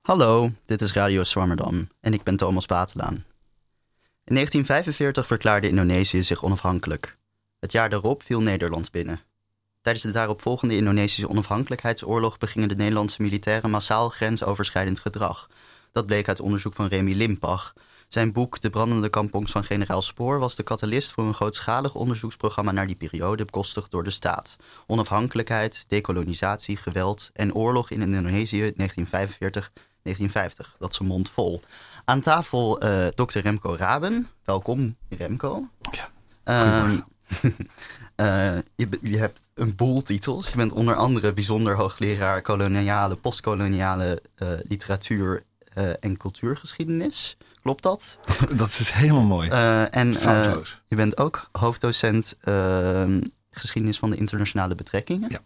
Hallo, dit is Radio Swammerdam en ik ben Thomas Batelaan. In 1945 verklaarde Indonesië zich onafhankelijk. Het jaar daarop viel Nederland binnen. Tijdens de daaropvolgende Indonesische onafhankelijkheidsoorlog begingen de Nederlandse militairen massaal grensoverschrijdend gedrag. Dat bleek uit onderzoek van Remy Limpach. Zijn boek De brandende kampongs van generaal Spoor was de catalyst voor een grootschalig onderzoeksprogramma naar die periode, bekostigd door de staat. Onafhankelijkheid, dekolonisatie, geweld en oorlog in Indonesië 1945-1950. Dat is een mond vol. Aan tafel uh, dokter Remco Raben. Welkom, Remco. Ja. Uh, uh, je, je, hebt een boel titels. Je bent onder andere bijzonder hoogleraar koloniale, postkoloniale uh, literatuur en cultuurgeschiedenis. Klopt dat? Dat, dat is helemaal mooi. en je bent ook hoofddocent ehm, geschiedenis van de internationale betrekkingen. Ja.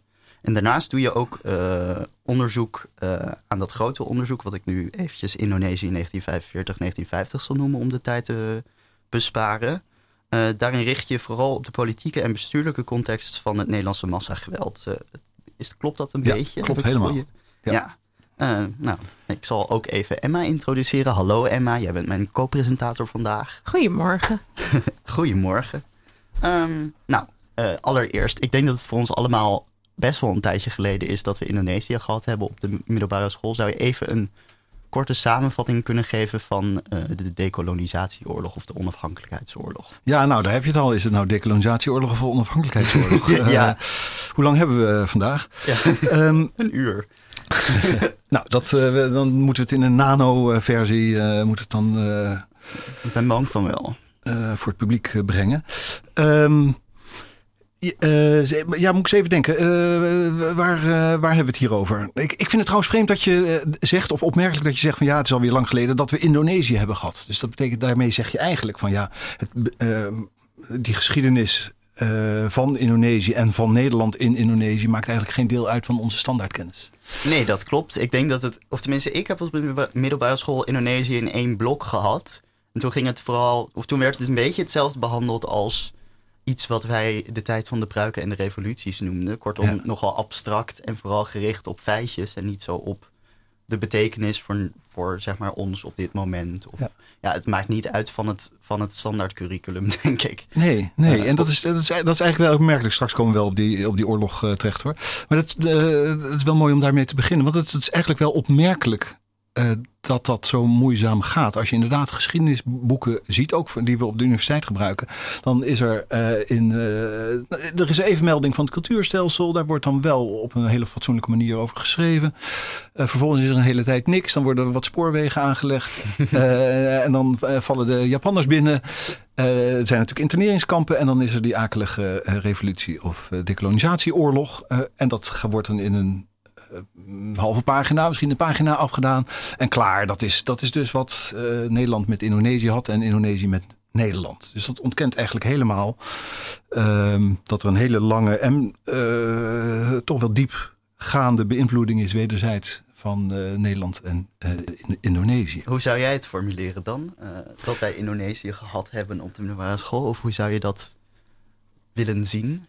En daarnaast doe je ook uh, onderzoek uh, aan dat grote onderzoek, wat ik nu eventjes Indonesië 1945, 1950 zal noemen om de tijd te besparen. Uh, daarin richt je vooral op de politieke en bestuurlijke context van het Nederlandse massageweld. is, klopt dat een ja, beetje? Klopt helemaal. Ja. ja. Nou, ik zal ook even Emma introduceren. Hallo Emma, jij bent mijn co-presentator vandaag. Goedemorgen. Goedemorgen. Um, nou, allereerst, ik denk dat het voor ons allemaal best wel een tijdje geleden is dat we Indonesië gehad hebben op de middelbare school. Zou je even een korte samenvatting kunnen geven van uh, de decolonisatieoorlog of de onafhankelijkheidsoorlog? Ja, nou daar heb je het al. Is het nou decolonisatieoorlog of onafhankelijkheidsoorlog? ja. Uh, hoe lang hebben we vandaag? Ja. Um, een uur. nou, dat, uh, dan moeten we het in een nano-versie. moet het dan. ik ben bang van wel. voor het publiek brengen. Um, uh, ja, moet ik eens even denken. Uh, waar, uh, waar hebben we het hier over? Ik, ik vind het trouwens vreemd dat je zegt, of opmerkelijk dat je zegt van ja, het is alweer lang geleden dat we Indonesië hebben gehad. Dus dat betekent daarmee zeg je eigenlijk van ja, het, die geschiedenis van Indonesië en van Nederland in Indonesië maakt eigenlijk geen deel uit van onze standaardkennis. Nee, dat klopt. Ik denk dat het, of tenminste, ik heb op de middelbare school Indonesië in één blok gehad. En toen ging het vooral, of toen werd het een beetje hetzelfde behandeld als iets wat wij de tijd van de pruiken en de revoluties noemden. Kortom, Ja. nogal abstract en vooral gericht op feitjes en niet zo op de betekenis voor, voor zeg maar ons op dit moment. Of, ja. Ja. het maakt niet uit van het, van het standaard curriculum, denk ik. Nee, nee. En dat is, dat, is, dat is eigenlijk wel opmerkelijk. Straks komen we wel op die, op die oorlog uh, terecht hoor. Maar dat, uh, dat is wel mooi om daarmee te beginnen. Want het, het is eigenlijk wel opmerkelijk uh, dat dat zo moeizaam gaat. Als je inderdaad geschiedenisboeken ziet, ook die we op de universiteit gebruiken, dan is er uh, in. Uh, er is even melding van het cultuurstelsel. Daar wordt dan wel op een hele fatsoenlijke manier over geschreven. vervolgens is er een hele tijd niks. Dan worden er wat spoorwegen aangelegd. en dan vallen de Japanners binnen. er zijn natuurlijk interneringskampen. En dan is er die akelige revolutie of decolonisatieoorlog. en dat wordt dan in een een halve pagina, misschien een pagina afgedaan. En klaar, dat is, dat is dus wat uh, Nederland met Indonesië had en Indonesië met Nederland. Dus dat ontkent eigenlijk helemaal uh, dat er een hele lange en uh, toch wel diepgaande beïnvloeding is wederzijds van Nederland en in Indonesië. Hoe zou jij het formuleren dan? Dat wij Indonesië gehad hebben op de middelbare school? Of hoe zou je dat willen zien?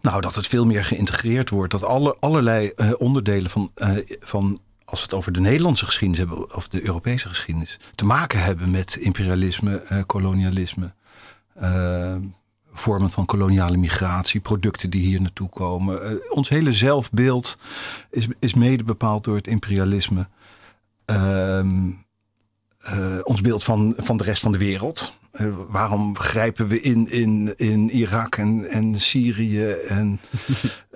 Nou, dat het veel meer geïntegreerd wordt. Dat alle, allerlei uh, onderdelen van, uh, van, als we het over de Nederlandse geschiedenis hebben, of de Europese geschiedenis, te maken hebben met imperialisme, uh, kolonialisme, vormen van koloniale migratie, producten die hier naartoe komen. ons hele zelfbeeld is, is mede bepaald door het imperialisme. Ehm, ons beeld van, van de rest van de wereld. Uh, waarom grijpen we in, in, in Irak en, en Syrië? En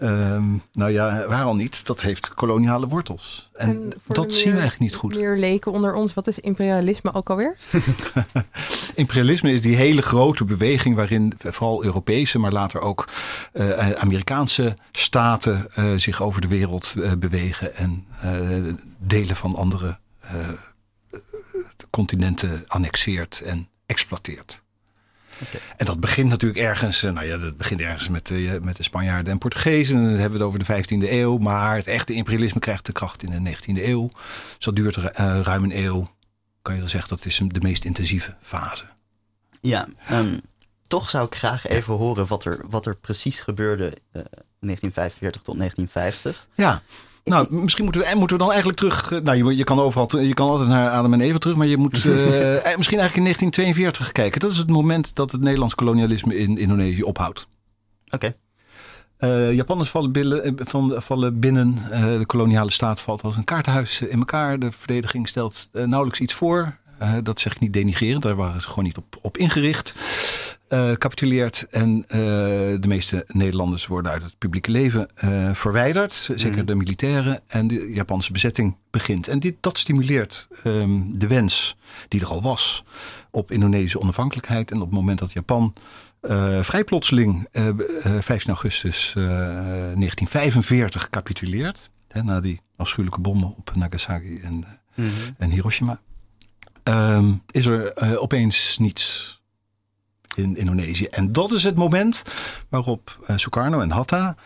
um, nou ja, waarom niet? Dat heeft koloniale wortels. En, en dat zien we eigenlijk niet goed. Meer leken onder ons, wat is imperialisme ook alweer? imperialisme is die hele grote beweging waarin vooral Europese, maar later ook uh, Amerikaanse staten uh, zich over de wereld bewegen en delen van andere continenten annexeert en exploiteert. Okay. En dat begint natuurlijk ergens, nou ja, dat begint ergens met de, met de Spanjaarden en Portugezen. En dan hebben we het over de 15e eeuw. Maar het echte imperialisme krijgt de kracht in de 19e eeuw. Dus dat duurt uh, ruim een eeuw. Kan je wel zeggen, dat is de meest intensieve fase. Ja, um, toch zou ik graag even horen wat er, wat er precies gebeurde uh, 1945 tot 1950. Ja. Nou, misschien moeten we, moeten we dan eigenlijk terug. eh, Nou, je, je kan overal, je kan altijd naar Adam en Eva terug, maar je moet eh, eh, misschien eigenlijk in 1942 kijken. Dat is het moment dat het Nederlands kolonialisme in Indonesië ophoudt. Oké. Eh, Japanners vallen, billen- eh, van, vallen binnen. eh, de koloniale staat valt als een kaartenhuis in elkaar. De verdediging stelt eh, nauwelijks iets voor. Eh, dat zeg ik niet denigrerend, daar waren ze gewoon niet op, op ingericht. Eh, capituleert en eh, de meeste Nederlanders worden uit het publieke leven eh, verwijderd. Zeker Mhm. de militairen. En de Japanse bezetting begint. En dit, dat stimuleert ehm, de wens die er al was op Indonesische onafhankelijkheid. En op het moment dat Japan vrij plotseling, eh, 15 augustus eh, 1945, capituleert. Hè, na die afschuwelijke bommen op Nagasaki en, Mhm. en Hiroshima. ehm, is er opeens niets in Indonesië. En dat is het moment waarop eh, Sukarno en Hatta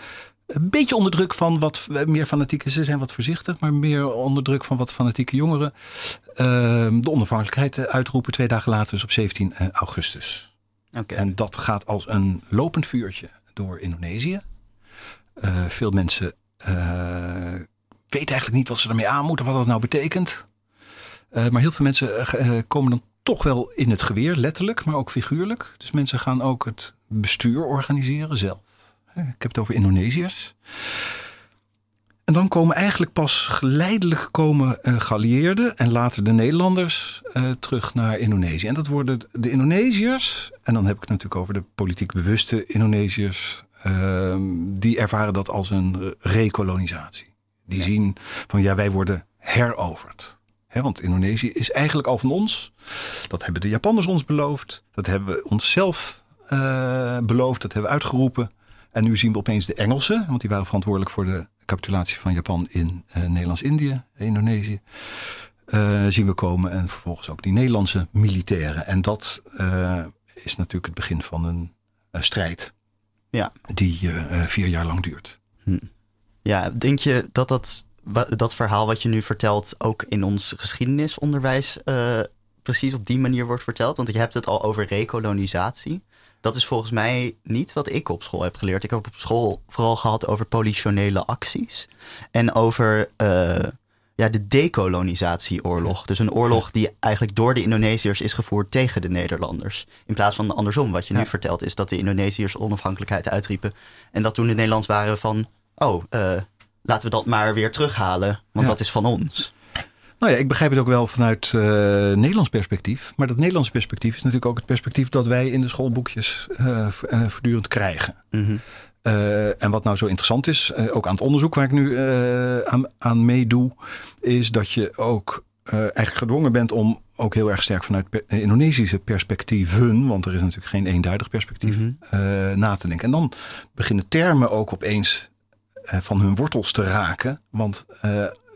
een beetje onder druk van wat meer fanatieke, ze zijn wat voorzichtig, maar meer onder druk van wat fanatieke jongeren, ehm, de onafhankelijkheid eh, uitroepen twee dagen later, dus op 17 augustus. En dat gaat als een lopend vuurtje door Indonesië. Eh, veel mensen eh, weten eigenlijk niet wat ze ermee aan moeten, wat dat nou betekent. Eh, maar heel veel mensen eh, eh, komen dan toch wel in het geweer, letterlijk, maar ook figuurlijk. Dus mensen gaan ook het bestuur organiseren zelf. Ik heb het over Indonesiërs. En dan komen eigenlijk pas geleidelijk komen geallieerden en later de Nederlanders eh, terug naar Indonesië. En dat worden de Indonesiërs, en dan heb ik het natuurlijk over de politiek bewuste Indonesiërs, ehm, die ervaren dat als een rekolonisatie. Die zien van ja, wij worden heroverd. Want Indonesië is eigenlijk al van ons. Dat hebben de Japanners ons beloofd. Dat hebben we onszelf eh, beloofd. Dat hebben we uitgeroepen. En nu zien we opeens de Engelsen, want die waren verantwoordelijk voor de capitulatie van Japan in eh, Nederlands-Indië, Indonesië. eh, zien we komen en vervolgens ook die Nederlandse militairen. En dat is natuurlijk het begin van een, strijd Ja. die vier jaar lang duurt. Ja, denk je dat dat, dat verhaal wat je nu vertelt ook in ons geschiedenisonderwijs eh, precies op die manier wordt verteld? Want je hebt het al over rekolonisatie. Dat is volgens mij niet wat ik op school heb geleerd. Ik heb op school vooral gehad over politionele acties en over eh, ja, de decolonisatieoorlog. Dus een oorlog die eigenlijk door de Indonesiërs is gevoerd tegen de Nederlanders. In plaats van andersom. Wat je nu Ja. vertelt is dat de Indonesiërs onafhankelijkheid uitriepen. En dat toen de Nederlands waren van, oh, eh, laten we dat maar weer terughalen, want Ja. dat is van ons. Nou ja, ik begrijp het ook wel vanuit eh, Nederlands perspectief. Maar dat Nederlands perspectief is natuurlijk ook het perspectief dat wij in de schoolboekjes eh, eh, voortdurend krijgen. Mhm. En wat nou zo interessant is, ook aan het onderzoek waar ik nu aan, aan meedoe, is dat je ook eigenlijk gedwongen bent om ook heel erg sterk vanuit Indonesische perspectieven, want er is natuurlijk geen eenduidig perspectief, Mhm. na te denken. En dan beginnen termen ook opeens van hun wortels te raken, want eh,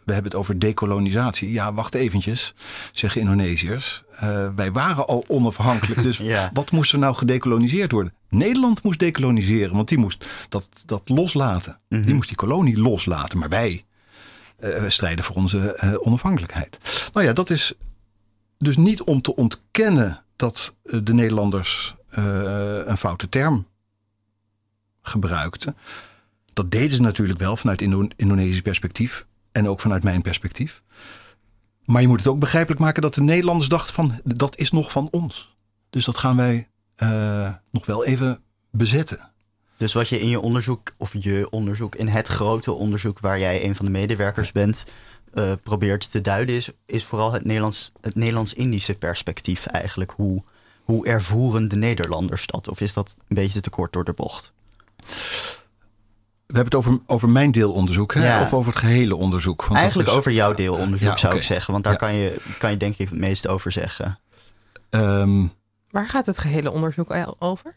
we hebben het over dekolonisatie. Ja, wacht eventjes, zeggen Indonesiërs. Eh, wij waren al onafhankelijk, dus Ja. wat moest er nou gedekoloniseerd worden? Nederland moest dekoloniseren, want die moest dat, dat loslaten. Mhm. Die moest die kolonie loslaten. Maar wij eh, strijden voor onze eh, onafhankelijkheid. Nou ja, dat is dus niet om te ontkennen dat eh, de Nederlanders eh, een foute term gebruikten. Dat deden ze natuurlijk wel vanuit Indo Indonesisch perspectief en ook vanuit mijn perspectief. Maar je moet het ook begrijpelijk maken dat de Nederlanders dachten van dat is nog van ons. Dus dat gaan wij eh, nog wel even bezetten. Dus wat je in je onderzoek, of je onderzoek, in het grote onderzoek waar jij een van de medewerkers bent, eh, probeert te duiden, is, is vooral het Nederlands, het Nederlands-Indische perspectief eigenlijk. Hoe, hoe ervoeren de Nederlanders dat? Of is dat een beetje te kort door de bocht? We hebben het over, over mijn deelonderzoek hè? Ja. of over het gehele onderzoek. Want Eigenlijk is- over jouw deelonderzoek Ja, zou ik zeggen, want daar Ja. kan, je, kan je denk ik het meest over zeggen. Ehm, Waar gaat het gehele onderzoek el- over?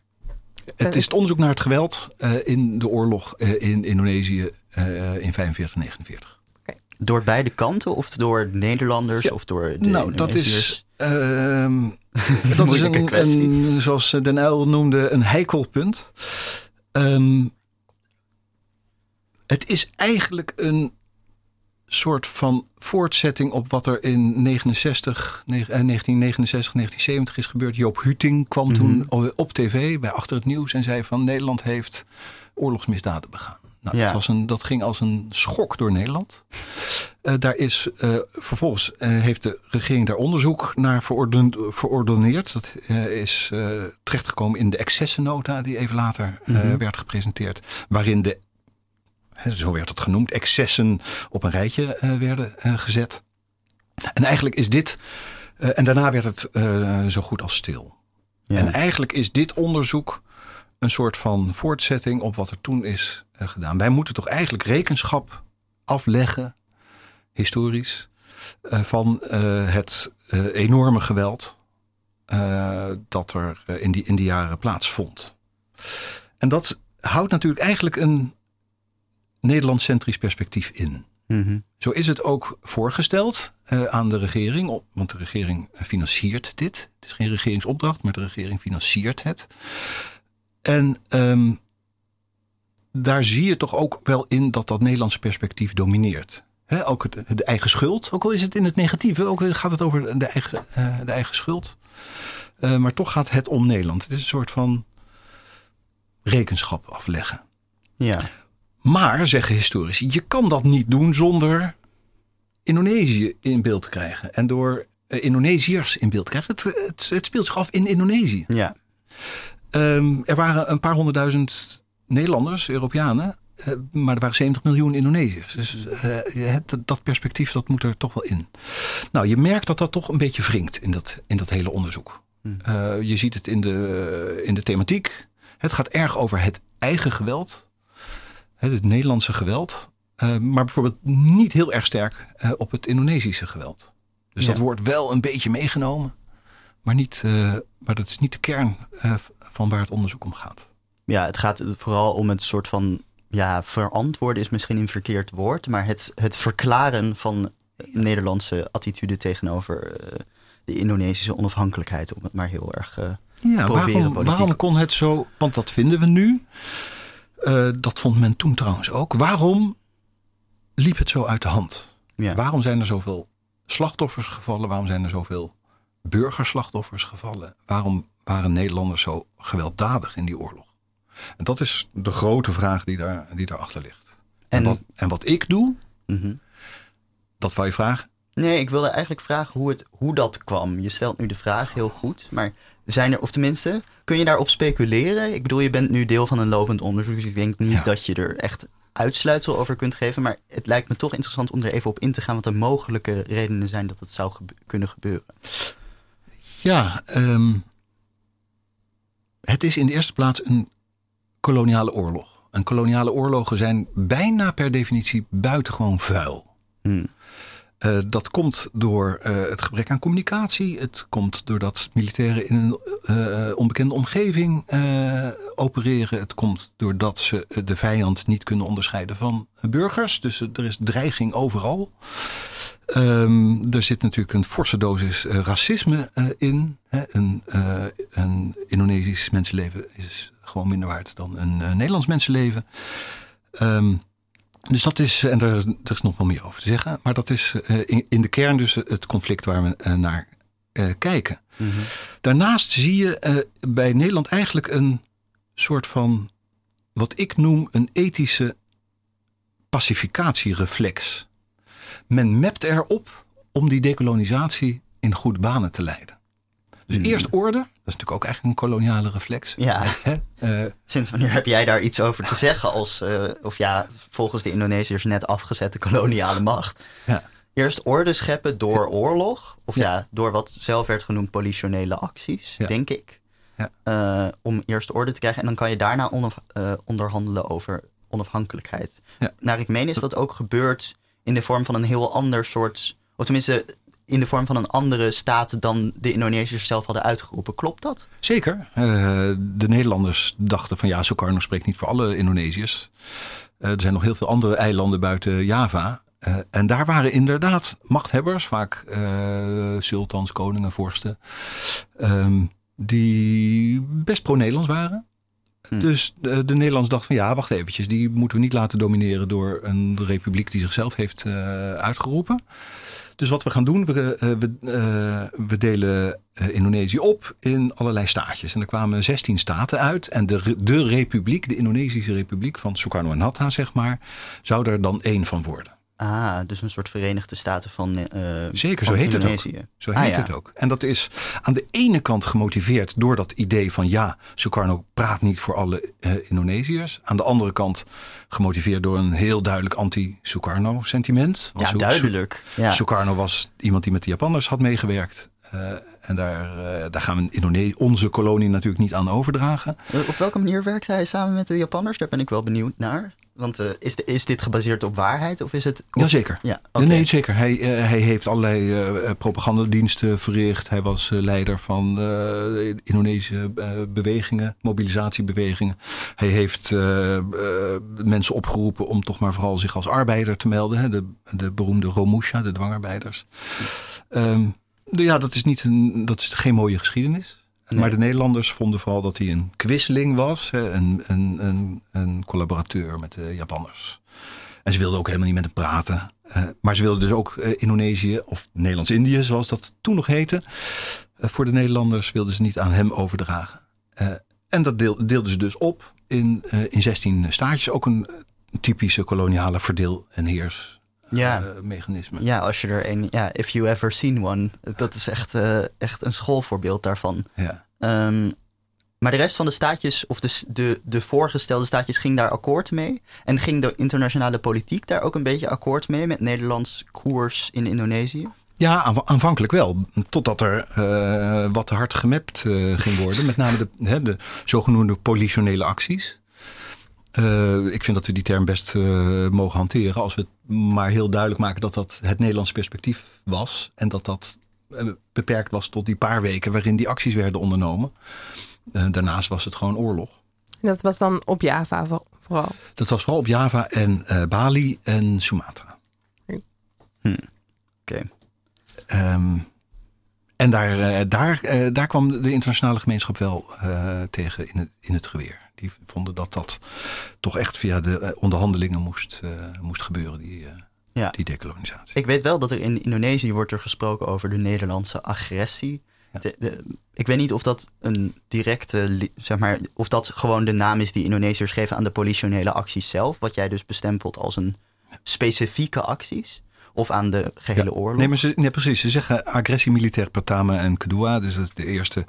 het is het onderzoek naar het geweld eh, in de oorlog eh, in Indonesië eh, in 45 49. Door beide kanten of door Nederlanders Ja. of door de nou, dat is, ehm, dat is een, zoals Den Uyl noemde, een heikel punt. Ehm, het is eigenlijk een soort van voortzetting op wat er in 69, ne- eh, 1969, 1970 is gebeurd. Joop Huting kwam toen Mhm. op tv bij Achter het Nieuws en zei van Nederland heeft oorlogsmisdaden begaan. Nou, Ja. dat, was een, dat ging als een schok door Nederland. Eh, daar is eh, vervolgens eh, heeft de regering daar onderzoek naar verorden, verordoneerd. Dat is terechtgekomen in de excessennota die even later Mhm. werd gepresenteerd. Waarin de, zo werd het genoemd, excessen op een rijtje eh, werden eh, gezet. En eigenlijk is dit, eh, en daarna werd het zo goed als stil. Ja. En eigenlijk is dit onderzoek een soort van voortzetting op wat er toen is gedaan. Wij moeten toch eigenlijk rekenschap afleggen, historisch, van het enorme geweld dat er in, die, in die jaren plaatsvond. En dat houdt natuurlijk eigenlijk een Nederlands-centrisch perspectief in. Mhm. Zo is het ook voorgesteld eh, aan de regering, want de regering financiert dit. Het is geen regeringsopdracht, maar de regering financiert het. En ehm, daar zie je toch ook wel in dat dat Nederlandse perspectief domineert. Ook het, de eigen schuld, ook al is het in het negatieve, ook al gaat het over de eigen, eh, de eigen schuld. Eh, maar toch gaat het om Nederland. Het is een soort van rekenschap afleggen. ja. Maar, zeggen historici, je kan dat niet doen zonder Indonesië in beeld te krijgen. En door eh, Indonesiërs in beeld te krijgen. Het, het, het speelt zich af in Indonesië. Ja. Ehm, er waren een paar honderdduizend Nederlanders, Europeanen. eh, maar er waren 70 miljoen Indonesiërs. Dus eh, het- dat perspectief dat moet er toch wel in. Nou, je merkt dat dat toch een beetje wringt in dat, in dat hele onderzoek. Eh, je ziet het in de, in de thematiek. Het gaat erg over het eigen geweld. Het Nederlandse geweld. eh, maar bijvoorbeeld niet heel erg sterk eh, op het Indonesische geweld. Dus Ja. dat wordt wel een beetje meegenomen. Maar, niet, eh, maar dat is niet de kern van waar het onderzoek om gaat. ja, het gaat vooral om het soort van... Ja, verantwoorden is misschien een verkeerd woord. Maar het, het verklaren van Nederlandse attitude tegenover de Indonesische onafhankelijkheid. Om het maar heel erg... Ja, proberen waarom, waarom kon het zo? Want dat vinden we nu. Eh, dat vond men toen trouwens ook. Waarom liep het zo uit de hand? ja. Waarom zijn er zoveel slachtoffers gevallen? Waarom zijn er zoveel burgerslachtoffers gevallen? Waarom waren Nederlanders zo gewelddadig in die oorlog? En dat is de grote vraag die, daar, die daarachter ligt. En, En- wat, en wat ik doe, Mhm. dat wou je vragen. Nee, ik wilde eigenlijk vragen hoe, het, hoe dat kwam. Je stelt nu de vraag heel goed, maar zijn er, of tenminste, kun je daarop speculeren? Ik bedoel, je bent nu deel van een lopend onderzoek, dus ik denk niet Ja. dat je er echt uitsluitsel over kunt geven. Maar het lijkt me toch interessant om er even op in te gaan wat de mogelijke redenen zijn dat het zou gebe- kunnen gebeuren. Ja, ehm, het is in de eerste plaats een koloniale oorlog. En koloniale oorlogen zijn bijna per definitie buitengewoon vuil. Hmm. Eh, dat komt door eh, het gebrek aan communicatie. Het komt doordat militairen in een eh, onbekende omgeving opereren. Het komt doordat ze de vijand niet kunnen onderscheiden van burgers. Dus er is dreiging overal. Ehm, er zit natuurlijk een forse dosis racisme in. Hè. Een, een Indonesisch mensenleven is gewoon minder waard dan een Nederlands mensenleven. Ehm, dus dat is, en er, er is nog wel meer over te zeggen, maar dat is eh, in, in de kern dus het conflict waar we eh, naar eh, kijken. Daarnaast zie je bij Nederland eigenlijk een soort van, wat ik noem, een ethische pacificatiereflex. Men mept erop om die dekolonisatie in goede banen te leiden. Dus eerst orde, dat is natuurlijk ook eigenlijk een koloniale reflex. Ja? Eh, sinds wanneer heb jij daar iets over te zeggen als, eh, of ja, volgens de Indonesiërs net afgezette koloniale macht? ja. Eerst orde scheppen door oorlog. Of ja. Ja. door wat zelf werd genoemd politionele acties, denk ik. Ja. Eh, om eerst orde te krijgen. En dan kan je daarna onaf- onderhandelen over onafhankelijkheid. Ja. Naar ik meen is dat ook gebeurd in de vorm van een heel ander soort... Of tenminste, in de vorm van een andere staat dan de Indonesiërs zelf hadden uitgeroepen. Klopt dat? Zeker. Eh, de Nederlanders dachten van ja, Sukarno spreekt niet voor alle Indonesiërs. Eh, er zijn nog heel veel andere eilanden buiten Java. Eh, en daar waren inderdaad machthebbers, vaak sultans, koningen, vorsten, ehm, die best pro-Nederlands waren. Hm. Dus de, de Nederlanders dachten van ja, wacht eventjes. Die moeten we niet laten domineren door een republiek die zichzelf heeft eh, uitgeroepen. Dus wat we gaan doen, we, eh, we, eh, we delen Indonesië op in allerlei staatjes. En er kwamen 16 staten uit. En de, de republiek, de Indonesische republiek van Sukarno en Hatta, zeg maar, zou er dan één van worden. Ah, dus een soort Verenigde Staten van eh Zeker, van zo heet het ook. Indonesië. Zo Ah, heet ja. het ook. En dat is aan de ene kant gemotiveerd door dat idee van ja, Sukarno praat niet voor alle eh, Indonesiërs. Aan de andere kant gemotiveerd door een heel duidelijk anti-Sukarno sentiment. Want Ja, duidelijk. Ja. Sukarno was iemand die met de Japanners had meegewerkt. Eh, en daar, daar gaan we Indone- onze kolonie natuurlijk niet aan overdragen. Op welke manier werkte hij samen met de Japanners? Daar ben ik wel benieuwd naar. Want eh, is, de- is dit gebaseerd op waarheid of is het... of- Jazeker. Ja, Nee, zeker. Hij, eh, hij heeft allerlei eh, propagandadiensten verricht. Hij was leider van Indonesische bewegingen, mobilisatiebewegingen. Hij heeft mensen opgeroepen om toch maar vooral zich als arbeider te melden. Hè? De, de beroemde Romusha, de dwangarbeiders. Ehm, ja, dat is, niet een, dat is geen mooie geschiedenis. Maar de Nederlanders vonden vooral dat hij een quisling was. Een, een, een, een collaborateur met de Japanners. En ze wilden ook helemaal niet met hem praten. Eh, maar ze wilden dus ook eh, Indonesië, of Nederlands-Indië, zoals dat toen nog heette. eh, voor de Nederlanders wilden ze niet aan hem overdragen. En dat deel, deelden ze dus op in, in 16 staatjes. Ook een typische koloniale verdeel- en heers Ja. eh, mechanisme. Ja, als je er een... Ja, if you ever seen one. Dat is echt, eh, echt een schoolvoorbeeld daarvan. Ja. Ehm, maar de rest van de staatjes, of de, de, de voorgestelde staatjes, ging daar akkoord mee. En ging de internationale politiek daar ook een beetje akkoord mee met Nederlands koers in Indonesië? Ja, aanv- aanvankelijk wel. Totdat er eh, wat te hard gemapt ging worden. Met name de, hè, de zogenoemde politionele acties. Eh, ik vind dat we die term best eh, mogen hanteren. Als we het maar heel duidelijk maken dat dat het Nederlands perspectief was. En dat dat eh, beperkt was tot die paar weken waarin die acties werden ondernomen. Eh, daarnaast was het gewoon oorlog. Dat was dan op Java vo- vooral. Dat was vooral op Java en eh, Bali en Sumatra. Oké. Ehm, en daar, daar, daar kwam de internationale gemeenschap wel eh, tegen in het, in het geweer. Die vonden dat dat toch echt via de eh, onderhandelingen moest, eh, moest gebeuren, die, eh, Ja. die dekolonisatie. Ik weet wel dat er in Indonesië wordt er gesproken over de Nederlandse agressie. Ja. De- de- ik weet niet of dat een directe, zeg maar, of dat gewoon de naam is die Indonesiërs geven aan de politionele acties zelf. Wat jij dus bestempelt als een specifieke acties. Of aan de gehele oorlog. Nee, maar ze, nee, precies. Ze zeggen agressie militair Pertama en Kedua. Dus dat is de eerste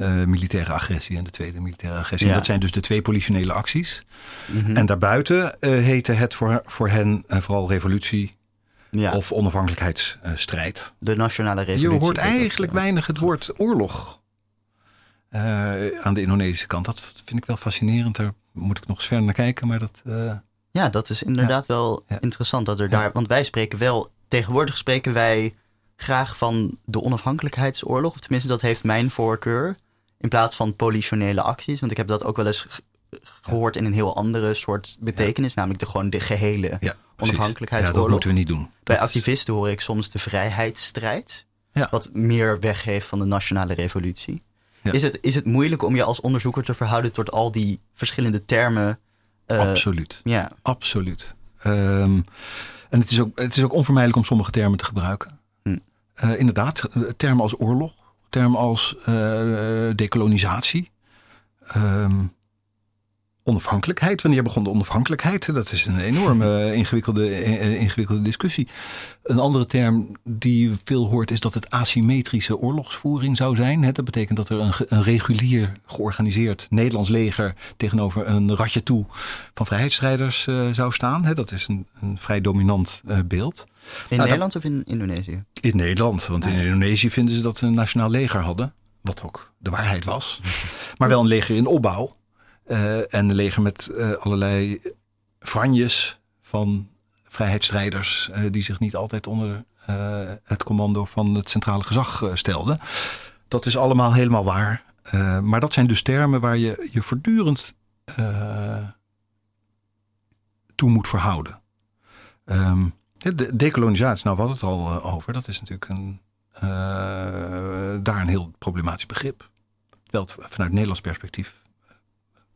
eh, militaire agressie en de tweede militaire agressie. Ja. En dat zijn dus de twee politionele acties. Mhm. En daarbuiten eh, heette het voor, voor hen eh, vooral revolutie ja, of onafhankelijkheidsstrijd. de nationale Je revolutie. hoort heet dat, eigenlijk weinig het woord oorlog aan de Indonesische kant. Dat vind ik wel fascinerend. Daar moet ik nog eens verder naar kijken. Maar dat, Ja, dat is inderdaad wel interessant dat er daar. Want wij spreken wel. Tegenwoordig spreken wij graag van de onafhankelijkheidsoorlog. Of tenminste, dat heeft mijn voorkeur. In plaats van politionele acties. Want ik heb dat ook wel eens ge- gehoord in een heel andere soort betekenis. Namelijk de, gewoon de gehele ja, precies. Ja, onafhankelijkheidsoorlog. dat moeten we niet doen. Bij activisten hoor ik soms de vrijheidsstrijd. Ja. Wat meer weggeeft van de nationale revolutie. Ja. Is, het, is het moeilijk om je als onderzoeker te verhouden tot al die verschillende termen? eh, Absoluut. Ja, Absoluut. Ehm, en het is, ook, het is ook onvermijdelijk om sommige termen te gebruiken. Hm. Eh, inderdaad, termen als oorlog, termen als eh, dekolonisatie, ehm, onafhankelijkheid. Wanneer begon de onafhankelijkheid? Dat is een enorme eh, ingewikkelde, eh, ingewikkelde discussie. Een andere term die je veel hoort is dat het asymmetrische oorlogsvoering zou zijn. Dat betekent dat er een, een regulier georganiseerd Nederlands leger tegenover een ratje toe van vrijheidsstrijders eh, zou staan. Hè, Dat is een, een vrij dominant eh, beeld. in dan- Nederland of in Indonesië? In Nederland, want in Indonesië vinden ze dat ze een nationaal leger hadden. Wat ook de waarheid was. Maar wel een leger in opbouw. Eh, en leger met eh, allerlei franjes van vrijheidsstrijders. eh, die zich niet altijd onder het commando van het centrale gezag stelden. Dat is allemaal helemaal waar. Maar dat zijn dus termen waar je je voortdurend toe moet verhouden. Ehm, de dekolonisatie, nou hadden het al over. Dat is natuurlijk een, daar een heel problematisch begrip. Het vanuit Nederlands perspectief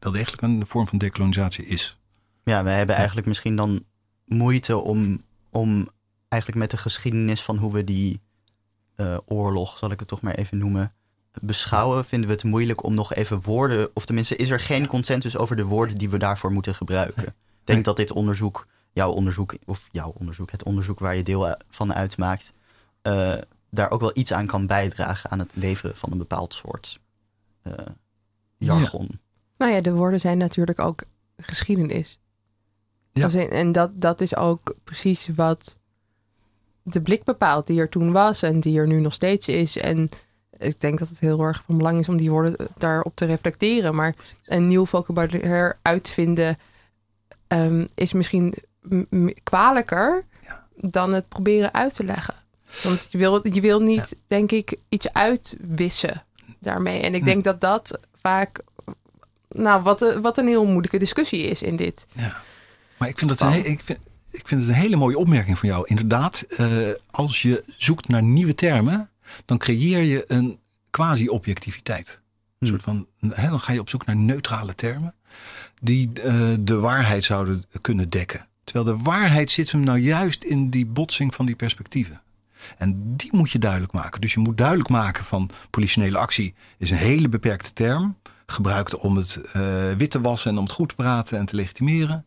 wel degelijk een vorm van dekolonisatie is. Ja, we hebben eigenlijk misschien dan moeite om, om eigenlijk met de geschiedenis van hoe we die uh, oorlog, zal ik het toch maar even noemen, beschouwen, vinden we het moeilijk om nog even woorden, of tenminste is er geen consensus over de woorden die we daarvoor moeten gebruiken. Ik denk dat dit onderzoek, jouw onderzoek, of jouw onderzoek, het onderzoek waar je deel van uitmaakt, uh, daar ook wel iets aan kan bijdragen aan het leveren van een bepaald soort uh, jargon. Ja. Nou ja, de woorden zijn natuurlijk ook geschiedenis. Ja. En dat, dat is ook precies wat de blik bepaalt die er toen was en die er nu nog steeds is. En ik denk dat het heel erg van belang is om die woorden daarop te reflecteren. Maar een nieuw vocabulaire uitvinden um, is misschien kwalijker dan het proberen uit te leggen. Want je wil, je wil niet, denk ik, iets uitwissen daarmee. En ik hm. denk dat dat vaak, nou, wat, wat een heel moeilijke discussie is in dit. Ja. Maar ik vind, dat een, ik, vind, ik vind het een hele mooie opmerking van jou. Inderdaad, uh, als je zoekt naar nieuwe termen, dan creëer je een quasi-objectiviteit. Een soort van, hè, dan ga je op zoek naar neutrale termen die uh, de waarheid zouden kunnen dekken. Terwijl de waarheid zit hem nou juist in die botsing van die perspectieven. En die moet je duidelijk maken. Dus je moet duidelijk maken van politionele actie is een hele beperkte term. Gebruikt om het uh, wit te wassen en om het goed te praten en te legitimeren.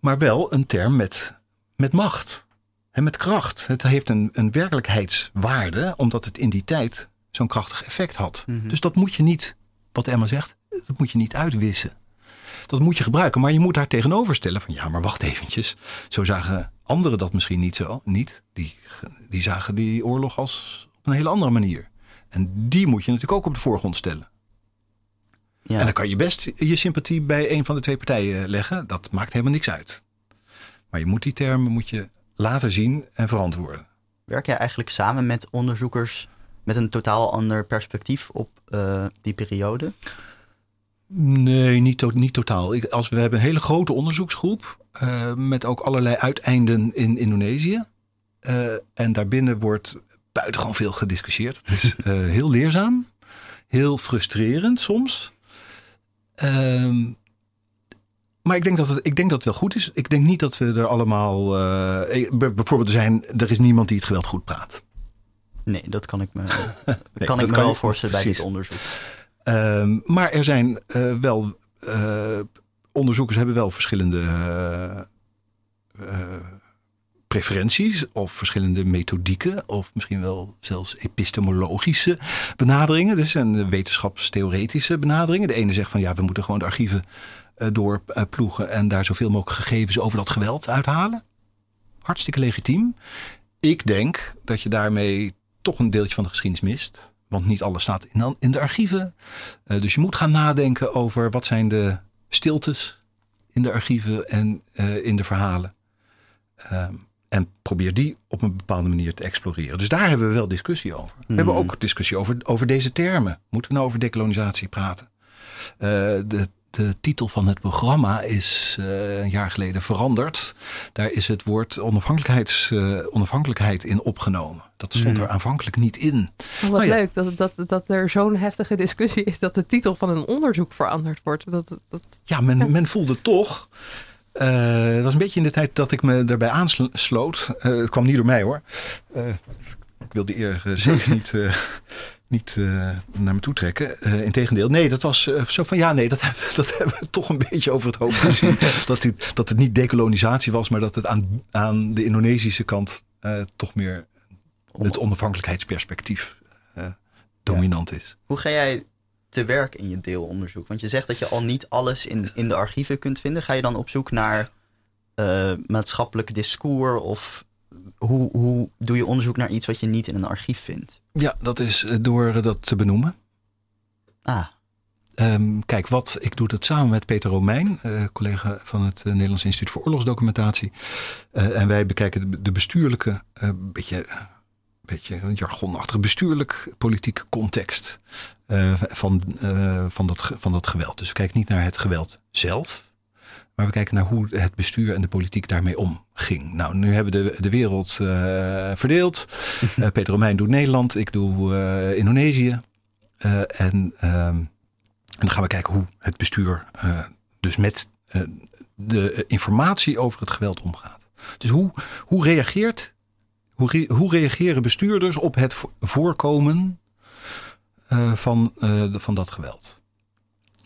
Maar wel een term met, met macht en met kracht. Het heeft een, een werkelijkheidswaarde, omdat het in die tijd zo'n krachtig effect had. Mhm. Dus dat moet je niet, wat Emma zegt, dat moet je niet uitwissen. Dat moet je gebruiken, maar je moet daar tegenover stellen van ja, maar wacht eventjes. Zo zagen anderen dat misschien niet zo. Niet. Die, die zagen die oorlog als op een hele andere manier. En die moet je natuurlijk ook op de voorgrond stellen. Ja. En dan kan je best je sympathie bij een van de twee partijen leggen. Dat maakt helemaal niks uit. Maar je moet die termen moet je laten zien en verantwoorden. Werk jij eigenlijk samen met onderzoekers met een totaal ander perspectief op uh, die periode? Nee, niet, to niet totaal. Ik, als we hebben een hele grote onderzoeksgroep uh, met ook allerlei uiteinden in Indonesië. Uh, en daarbinnen wordt buitengewoon veel gediscussieerd. Het is heel leerzaam, heel frustrerend soms. Ehm, maar ik denk, dat het, ik denk dat het wel goed is. Ik denk niet dat we er allemaal. Uh, bijvoorbeeld, er, zijn, er is niemand die het geweld goed praat. Nee, dat kan ik me, nee, kan ik me wel voorstellen bij dit onderzoek. Um, maar er zijn uh, wel. Uh, onderzoekers hebben wel verschillende preferenties of verschillende methodieken of misschien wel zelfs epistemologische benaderingen. Dus en wetenschapstheoretische benaderingen. De ene zegt van ja, we moeten gewoon de archieven uh, doorploegen en daar zoveel mogelijk gegevens over dat geweld uithalen. Hartstikke legitiem. Ik denk dat je daarmee toch een deeltje van de geschiedenis mist. Want niet alles staat in, de archieven. Uh, dus je moet gaan nadenken over wat zijn de stiltes in de archieven en in de verhalen. Um, en probeer die op een bepaalde manier te exploreren. Dus daar hebben we wel discussie over. We hebben hmm. ook discussie over, over deze termen. Moeten we nou over decolonisatie praten? Uh, de, de titel van het programma is uh, een jaar geleden veranderd. Daar is het woord onafhankelijkheids, uh, onafhankelijkheid in opgenomen. Dat stond hmm. er aanvankelijk niet in. Oh, wat nou ja. leuk dat, dat, dat er zo'n heftige discussie is dat de titel van een onderzoek veranderd wordt. Dat, dat, ja, men, ja. men voelde toch uh, het was een beetje in de tijd dat ik me daarbij aansloot. Uh, het kwam niet door mij hoor. Uh, ik wil die eer zeker niet, niet naar me toe trekken. Integendeel, nee, dat was zo van ja, nee, dat hebben, dat hebben we toch een beetje over het hoofd gezien. dat, dit, dat het niet decolonisatie was, maar dat het aan, aan de Indonesische kant toch meer het onafhankelijkheidsperspectief dominant ja. is. Hoe ga jij te werk in je deelonderzoek? Want je zegt dat je al niet alles in, in de archieven kunt vinden. Ga je dan op zoek naar uh, maatschappelijk discours of hoe, hoe doe je onderzoek naar iets wat je niet in een archief vindt? Ja, dat is eh, door dat te benoemen. Ah. Um, kijk, wat ik doe dat samen met Peter Romein, uh, collega van het Nederlands Instituut voor Oorlogsdocumentatie. Uh, en wij bekijken de, de bestuurlijke, beetje beetje een jargonachtig bestuurlijk politieke context uh, van, uh, van, dat, van dat geweld. Dus we kijken niet naar het geweld zelf, maar we kijken naar hoe het bestuur en de politiek daarmee omging. Nou, nu hebben we de, de wereld uh, verdeeld. Peter Romein doet Nederland, ik doe Indonesië. en ehm, En dan gaan we kijken hoe het bestuur dus met de informatie over het geweld omgaat. Dus hoe, hoe, reageert, hoe, hoe reageren bestuurders op het voorkomen van, van dat geweld?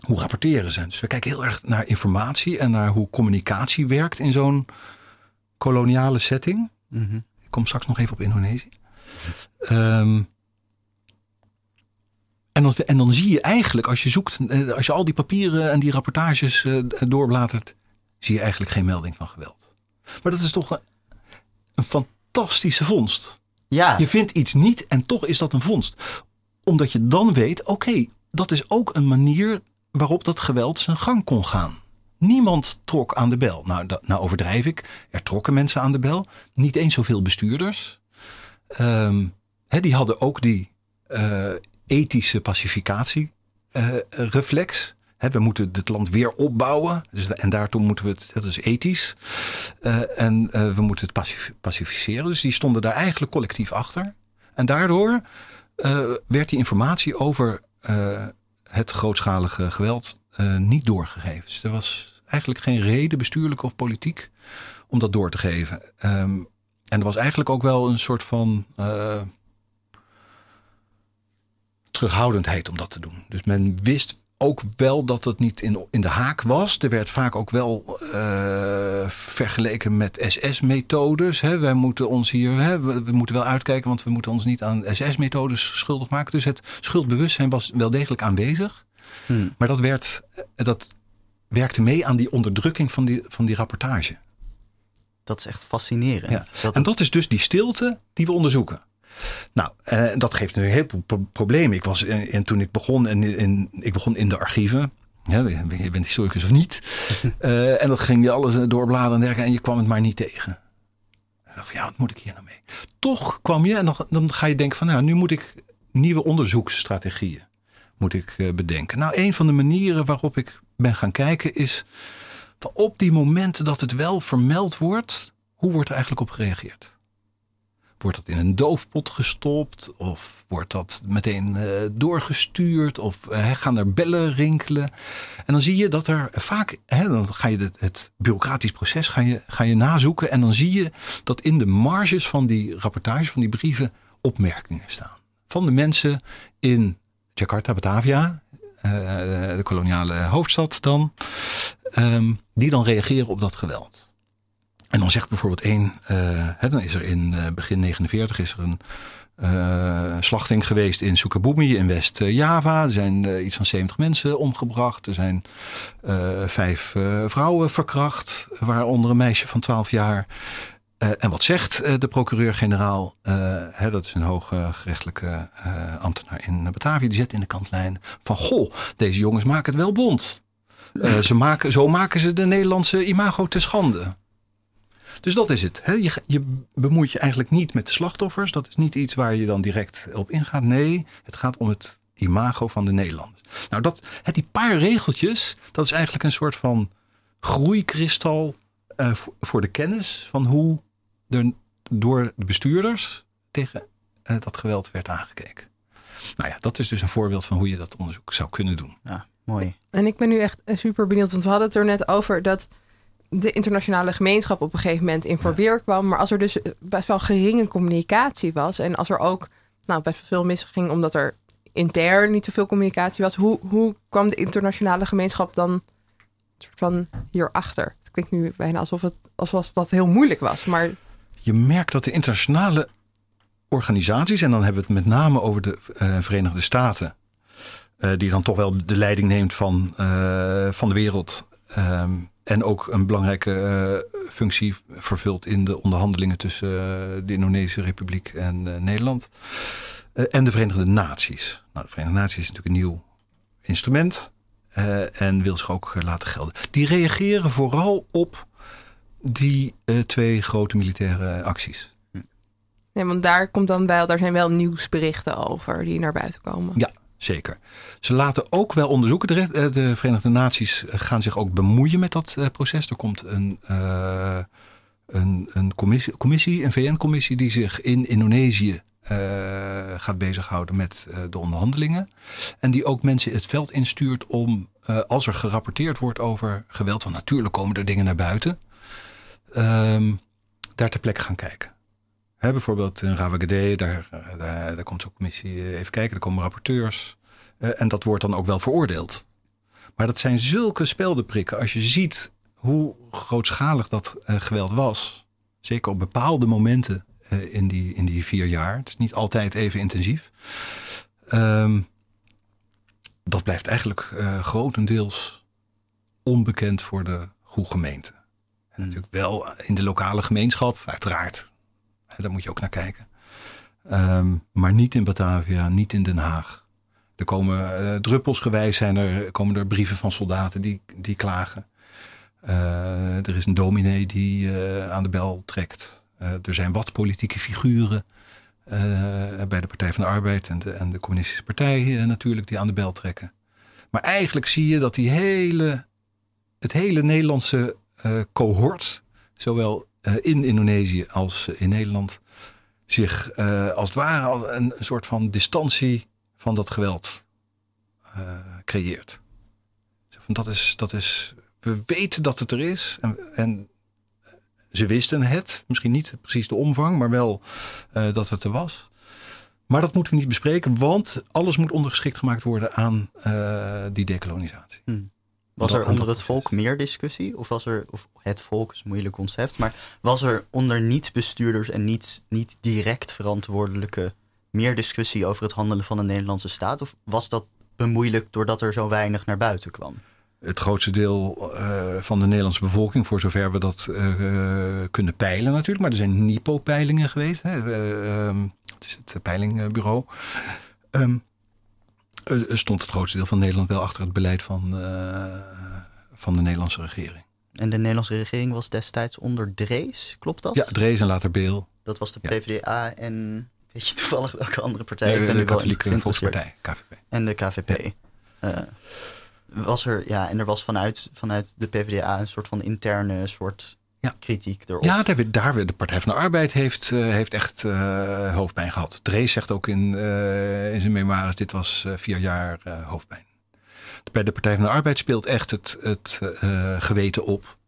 Hoe rapporteren ze? Dus we kijken heel erg naar informatie en naar hoe communicatie werkt in zo'n koloniale setting. Mhm. Ik kom straks nog even op Indonesië. Um, en, dan, en dan zie je eigenlijk, als je zoekt, eh, als je al die papieren en die rapportages uh, doorbladert, zie je eigenlijk geen melding van geweld. Maar dat is toch een, een fantastische vondst. Ja. Je vindt iets niet en toch is dat een vondst. Omdat je dan weet, oké, dat is ook een manier waarop dat geweld zijn gang kon gaan. Niemand trok aan de bel. Nou, dat, nou overdrijf ik. Er trokken mensen aan de bel. Niet eens zoveel bestuurders. Um, die hadden ook die uh, ethische pacificatiereflex. Uh, we moeten het land weer opbouwen. Dus, en daartoe moeten we het, dat is ethisch. Uh, en uh, we moeten het pacif pacificeren. Dus die stonden daar eigenlijk collectief achter. En daardoor werd die informatie over het grootschalige geweld niet doorgegeven. Dus er was eigenlijk geen reden, bestuurlijk of politiek, om dat door te geven. Um, en er was eigenlijk ook wel een soort van terughoudendheid om dat te doen. Dus men wist ook wel dat het niet in, in de haak was. Er werd vaak ook wel uh, vergeleken met SS-methodes. Wij moeten ons hier, hè, we, we, moeten wel uitkijken, want we moeten ons niet aan SS-methodes schuldig maken. Dus het schuldbewustzijn was wel degelijk aanwezig. Hmm. Maar dat werd, dat werkte mee aan die onderdrukking van die, van die rapportage. Dat is echt fascinerend. Ja. en dat is dus die stilte die we onderzoeken. Nou, eh, dat geeft een heel veel problemen. Ik was en, en toen ik begon en in, ik begon in de archieven. Ja, je bent historicus of niet. uh, en dat ging je alles doorbladeren en en je kwam het maar niet tegen. Ik dacht van, ja, wat moet ik hier nou mee? Toch kwam je en dan, dan ga je denken van, nou, nu moet ik nieuwe onderzoeksstrategieën moet ik uh, bedenken. Nou, een van de manieren waarop ik ben gaan kijken is op die momenten dat het wel vermeld wordt, hoe wordt er eigenlijk op gereageerd? Wordt dat in een doofpot gestopt? Of wordt dat meteen uh, doorgestuurd? Of uh, gaan er bellen rinkelen? En dan zie je dat er vaak, hè, dan ga je het, bureaucratisch proces ga je, ga je nazoeken. En dan zie je dat in de marges van die rapportage, van die brieven, opmerkingen staan. Van de mensen in Jakarta, Batavia, uh, de koloniale hoofdstad dan, um, die dan reageren op dat geweld. En dan zegt bijvoorbeeld één, uh, hè, dan is er in uh, begin 49 is er een slachting geweest in Sukabumi in West-Java. Er zijn iets van 70 mensen omgebracht. Er zijn vijf vrouwen verkracht, waaronder een meisje van 12 jaar. En wat zegt de procureur-generaal, dat is een hooggerechtelijke ambtenaar in Batavia, die zet in de kantlijn van, goh, deze jongens maken het wel bond. ze maken, zo maken ze de Nederlandse imago te schande. Dus dat is het. Hè? Je, je bemoeit je eigenlijk niet met de slachtoffers. Dat is niet iets waar je dan direct op ingaat. Nee, het gaat om het imago van de Nederlanders. Nou, dat, hè, die paar regeltjes, dat is eigenlijk een soort van groeikristal voor de kennis van hoe er door de bestuurders tegen uh, dat geweld werd aangekeken. Nou ja, dat is dus een voorbeeld van hoe je dat onderzoek zou kunnen doen. Ja, mooi. En ik ben nu echt super benieuwd, want we hadden het er net over dat de internationale gemeenschap op een gegeven moment in verweer kwam. Maar als er dus best wel geringe communicatie was en als er ook nou, best wel veel misging omdat er intern niet zoveel communicatie was, hoe, hoe kwam de internationale gemeenschap dan soort van hierachter? Het klinkt nu bijna alsof, het, alsof dat heel moeilijk was, maar je merkt dat de internationale organisaties, en dan hebben we het met name over de uh, Verenigde Staten, uh, die dan toch wel de leiding neemt van, uh, van de wereld. Um, en ook een belangrijke functie vervult in de onderhandelingen tussen de Indonesische Republiek en Nederland. en de Verenigde Naties. Nou, de Verenigde Naties is natuurlijk een nieuw instrument. en wil zich ook laten gelden. Die reageren vooral op die uh, twee grote militaire acties. Nee, want daar komt dan wel, daar zijn wel nieuwsberichten over die naar buiten komen. Ja, zeker. Ze laten ook wel onderzoeken. De, eh, de Verenigde Naties gaan zich ook bemoeien met dat uh, proces. Er komt een, een, een commissie, commissie, een VN-commissie die zich in Indonesië gaat bezighouden met de onderhandelingen. En die ook mensen het veld instuurt om, als er gerapporteerd wordt over geweld, want natuurlijk komen er dingen naar buiten, ehm, daar ter plekke gaan kijken. Hè, bijvoorbeeld in Ravagade, daar, daar, daar komt zo'n commissie even kijken, er komen rapporteurs. en dat wordt dan ook wel veroordeeld. Maar dat zijn zulke speldenprikken. Als je ziet hoe grootschalig dat uh, geweld was. Zeker op bepaalde momenten in, die, in die vier jaar. Het is niet altijd even intensief. Um, dat blijft eigenlijk uh, grotendeels onbekend voor de goede gemeente. En hmm. natuurlijk wel in de lokale gemeenschap, uiteraard. Daar moet je ook naar kijken. Um, maar niet in Batavia, niet in Den Haag. Er komen uh, druppelsgewijs zijn er, komen er brieven van soldaten die, die klagen. Uh, er is een dominee die uh, aan de bel trekt. er zijn wat politieke figuren bij de Partij van de Arbeid en de, en de Communistische Partij natuurlijk die aan de bel trekken. Maar eigenlijk zie je dat die hele, het hele Nederlandse cohort, zowel in Indonesië als in Nederland, zich als het ware een, een soort van distantie van dat geweld creëert. Dat is, dat is, we weten dat het er is en, en ze wisten het, misschien niet precies de omvang, maar wel dat het er was. Maar dat moeten we niet bespreken, want alles moet ondergeschikt gemaakt worden aan die decolonisatie. Hmm. Was er onder het volk meer discussie? Of was er, of het volk is een moeilijk concept, maar was er onder niet-bestuurders en niet, niet direct verantwoordelijke meer discussie over het handelen van de Nederlandse staat? Of was dat bemoeilijkt doordat er zo weinig naar buiten kwam? Het grootste deel uh, van de Nederlandse bevolking, voor zover we dat uh, kunnen peilen natuurlijk. Maar er zijn NIPO-peilingen geweest. Hè. Uh, het is het peilingbureau. Um, stond het grootste deel van Nederland wel achter het beleid van, van de Nederlandse regering. En de Nederlandse regering was destijds onder Drees, klopt dat? Ja, Drees en later Beel. Dat was de PvdA en Weet je toevallig welke andere partij? ik ben de Katholieke Volkspartij, KVP. En de KVP. Uh, was er, ja, en er was vanuit, vanuit de PvdA een soort van interne soort ja. kritiek erop. Ja, daar, werd, daar de Partij van de Arbeid heeft, uh, heeft echt uh, hoofdpijn gehad. Drees zegt ook in, in zijn memoires, dit was vier jaar hoofdpijn. Bij de Partij van de Arbeid speelt echt het, het geweten op.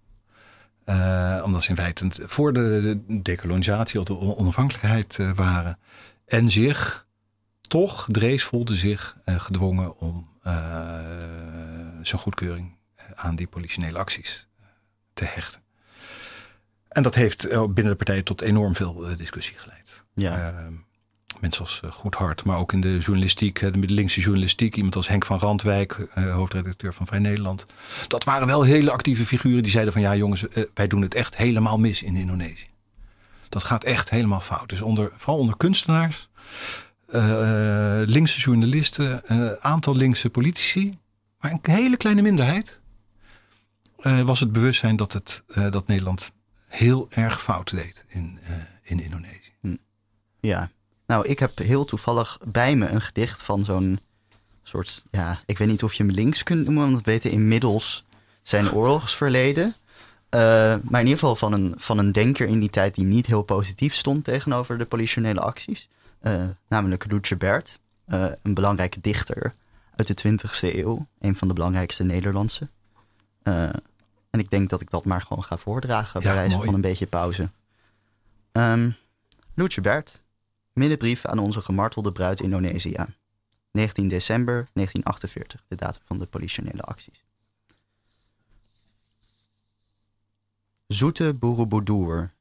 omdat ze in feite voor de, de decolonisatie of de onafhankelijkheid waren. En zich toch, Drees voelde zich gedwongen om zijn goedkeuring eh, aan die politionele acties te hechten. En dat heeft binnen de partij tot enorm veel discussie geleid. Ja. mensen als Goedhart, maar ook in de journalistiek, de linkse journalistiek, iemand als Henk van Randwijk, hoofdredacteur van Vrij Nederland. Dat waren wel hele actieve figuren die zeiden van ja jongens, wij doen het echt helemaal mis in Indonesië. Dat gaat echt helemaal fout. Dus onder, vooral onder kunstenaars, uh, linkse journalisten, een uh, aantal linkse politici, maar een hele kleine minderheid, uh, was het bewustzijn dat, het, dat Nederland heel erg fout deed in, in Indonesië. Hm. Ja, nou, ik heb heel toevallig bij me een gedicht van zo'n soort, ja, ik weet niet of je hem links kunt noemen, want we weten inmiddels zijn oorlogsverleden. Uh, maar in ieder geval van een, van een denker in die tijd die niet heel positief stond tegenover de politionele acties. Uh, namelijk Rutger Bert, een belangrijke dichter uit de 20e eeuw. Een van de belangrijkste Nederlandse. En ik denk dat ik dat maar gewoon ga voordragen bij wijze van een beetje pauze. Um, Rutger Bert, middenbrief aan onze gemartelde bruid Indonesië. 19 december 1948, de datum van de politionele acties. Zoete boerenboedoer,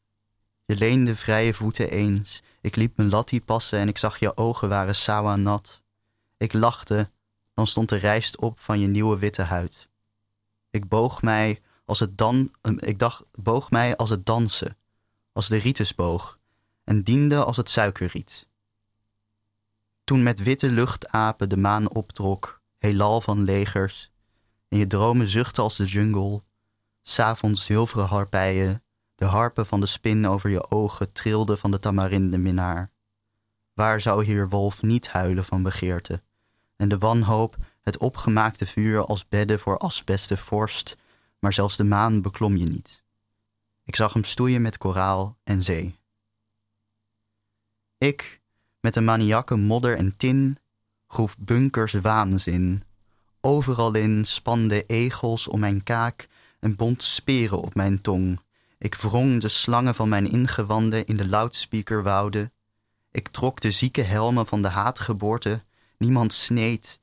je leende vrije voeten eens. Ik liep mijn lattie passen en ik zag je ogen waren sawa nat. Ik lachte, dan stond de rijst op van je nieuwe witte huid. Ik boog mij als het dan, ik dacht, boog mij als het dansen, als de ritus boog, en diende als het suikerriet. Toen met witte luchtapen de maan optrok, heelal van legers, en je dromen zuchtten als de jungle, S'avonds zilveren harpijen, de harpen van de spin over je ogen trilden van de tamarinde minnaar. Waar zou hier wolf niet huilen van begeerte? En de wanhoop, het opgemaakte vuur als bedden voor asbeste vorst, maar zelfs de maan beklom je niet. Ik zag hem stoeien met koraal en zee. Ik, Met een maniakke modder en tin groef bunkers waanzin. Overal in spande egels om mijn kaak en bond speren op mijn tong. Ik wrong de slangen van mijn ingewanden in de loudspeakerwouden. Ik trok de zieke helmen van de haatgeboorte. Niemand sneed.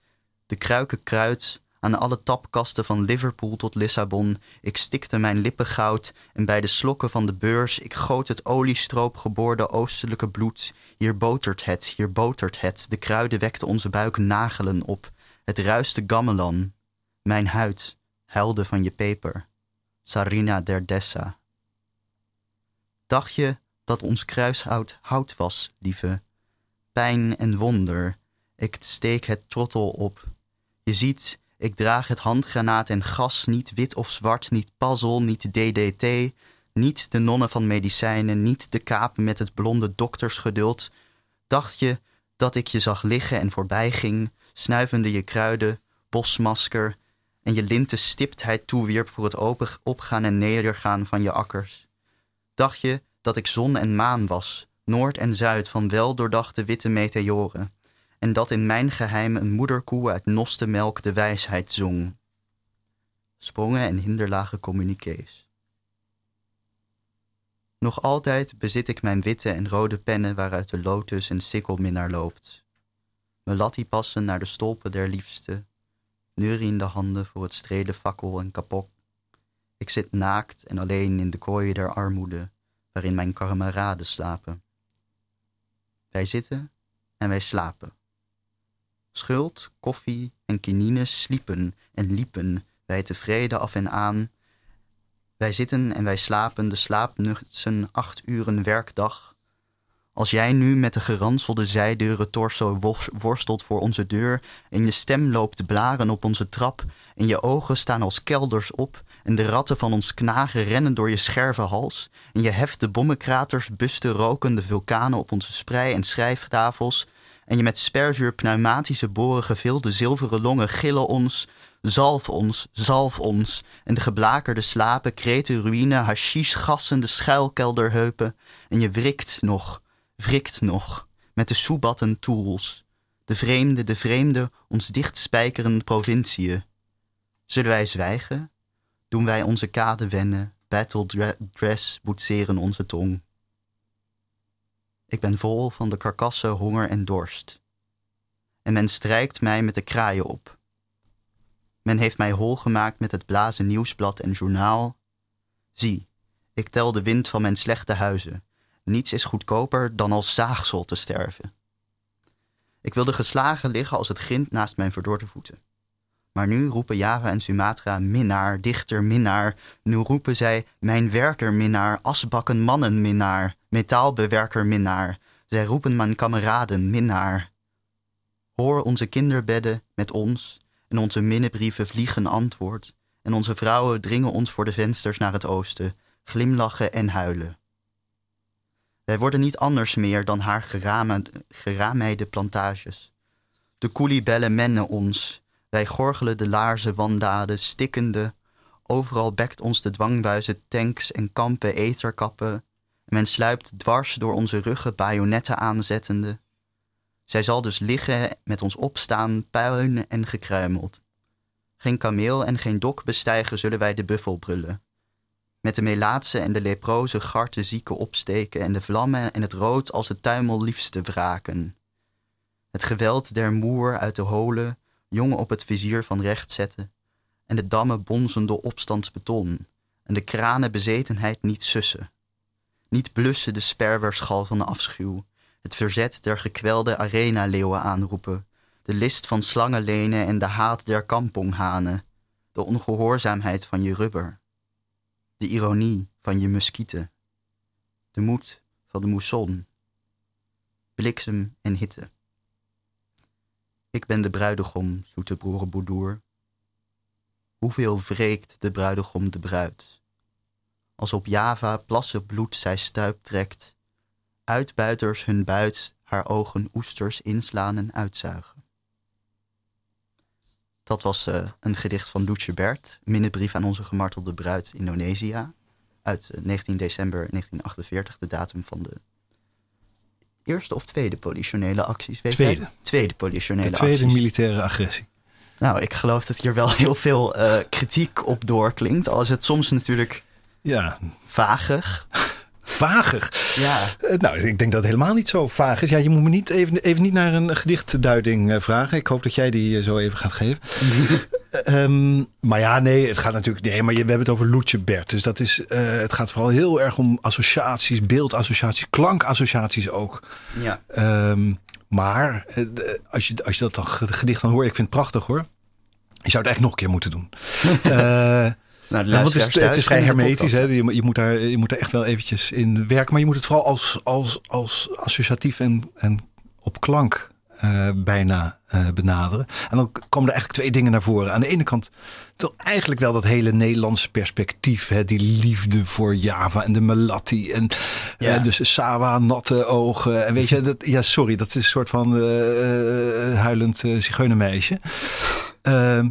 De kruiken kruid aan alle tapkasten van Liverpool tot Lissabon. Ik stikte mijn lippen goud en bij de slokken van de beurs ik goot het oliestroop geboorde oostelijke bloed. Hier botert het, hier botert het. De kruiden wekten onze buik nagelen op. Het ruiste gamelan. Mijn huid huilde van je peper. Sarina derdessa. Dacht je dat ons kruishout hout was, lieve? Pijn en wonder. Ik steek het trottel op. Je ziet, ik draag het handgranaat en gas, niet wit of zwart, niet pazzel, niet DDT, niet de nonnen van medicijnen, niet de kapen met het blonde doktersgeduld. Dacht je dat ik je zag liggen en voorbij ging, snuivende je kruiden, bosmasker en je linten stiptheid toewierp voor het open opgaan en nedergaan van je akkers? Dacht je dat ik zon en maan was, noord en zuid van weldoordachte witte meteoren? En dat in mijn geheim een moederkoe uit noste melk de wijsheid zong. Sprongen en hinderlage communiqués. Nog altijd bezit ik mijn witte en rode pennen waaruit de lotus en sikkelminnaar loopt. Melatti passen naar de stolpen der liefste, neuriende handen voor het streden fakkel en kapok. Ik zit naakt en alleen in de kooien der armoede, waarin mijn kameraden slapen. Wij zitten en wij slapen. Schuld, koffie en kinine sliepen en liepen wij tevreden af en aan. Wij zitten en wij slapen de slaapnutsen acht uren werkdag. Als jij nu met de geranselde zijdeuren torso worstelt voor onze deur en je stem loopt blaren op onze trap en je ogen staan als kelders op en de ratten van ons knagen rennen door je scherve hals en je heft de bommenkraters, busten rokende vulkanen op onze sprei- en schrijftafels en je met spervuur pneumatische boren gevulde zilveren longen gillen ons, zalf ons, zalf ons, en de geblakerde slapen kreten ruïne, hashish gassende schuilkelderheupen, en je wrikt nog, wrikt nog, met de soebatten tools, de vreemde, de vreemde, ons dichtspijkerende provinciën. Zullen wij zwijgen? Doen wij onze kade wennen, battle dress boetseren onze tong. Ik ben vol van de karkassen honger en dorst. En men strijkt mij met de kraaien op. Men heeft mij hol gemaakt met het blazen nieuwsblad en journaal. Zie, ik tel de wind van mijn slechte huizen. Niets is goedkoper dan als zaagsel te sterven. Ik wilde geslagen liggen als het grind naast mijn verdorde voeten. Maar nu roepen Java en Sumatra minnaar, dichter minnaar. Nu roepen zij mijn werker minnaar, asbakken mannen minnaar, metaalbewerker minnaar. Zij roepen mijn kameraden minnaar. Hoor onze kinderbedden met ons en onze minnebrieven vliegen antwoord. En onze vrouwen dringen ons voor de vensters naar het oosten, glimlachen en huilen. Wij worden niet anders meer dan haar gerameide plantages. De koeliebellen mennen ons, wij gorgelen de laarzen wandaden, stikkende. Overal bekt ons de dwangbuizen tanks en kampen etherkappen. men sluipt dwars door onze ruggen bajonetten aanzettende. Zij zal dus liggen met ons opstaan, puin en gekruimeld. Geen kameel en geen dok bestijgen zullen wij de buffel brullen. Met de melaatse en de leproze garte zieken opsteken en de vlammen en het rood als het tuimel liefste wraken. Het geweld der moer uit de holen jongen op het vizier van recht zetten, en de dammen bonzen door opstandsbeton, en de kranen bezetenheid niet sussen. Niet blussen de sperwerschal van de afschuw, het verzet der gekwelde arena-leeuwen aanroepen, de list van slangenlenen en de haat der kamponghanen, de ongehoorzaamheid van je rubber, de ironie van je muskieten, de moed van de mousson, bliksem en hitte. Ik ben de bruidegom, zoete broer Boedoer. Hoeveel wreekt de bruidegom de bruid? Als op Java plassen bloed zij stuip trekt, uitbuiters hun buit haar ogen oesters inslaan en uitzuigen. Dat was uh, een gedicht van Loetje Bert, minnebrief aan onze gemartelde bruid Indonesië, uit 19 eh, december 1948, de datum van de eerste of tweede politionele acties? Weet tweede. Jij? Tweede politionele De tweede acties. militaire agressie. Nou, ik geloof dat hier wel heel veel eh, kritiek op doorklinkt. Al is het soms natuurlijk Ja, vagig. Vagig. Ja, Eh, Nou, ik denk dat het helemaal niet zo vaag is. Ja, je moet me niet even, even niet naar een gedichtduiding eh, vragen. Ik hoop dat jij die eh, zo even gaat geven. Ehm, maar ja, nee, het gaat natuurlijk. Nee, maar je, we hebben het over Loetje Bert. Dus dat is. het gaat vooral heel erg om associaties, beeldassociaties, klankassociaties ook. ja. Ehm, maar als, je, als je dat dan ge- gedicht dan hoort, ik vind het prachtig hoor. Je zou het eigenlijk nog een keer moeten doen. Eh, Nou, de ja, want het is, het is vrij hermetisch. Hè? Je, moet- je, moet daar, je moet er echt wel eventjes in werken. Maar je moet het vooral als, als, als associatief en, en op klank eh, bijna eh, benaderen. En dan komen er eigenlijk twee dingen naar voren. Aan de ene kant toch eigenlijk wel dat hele Nederlandse perspectief. Hè? Die liefde voor Java en de Melatti. En Ja. eh, dus Sawa, natte ogen. En weet je, dat, ja, sorry, dat is een soort van huilend zigeunermeisje. Ehm,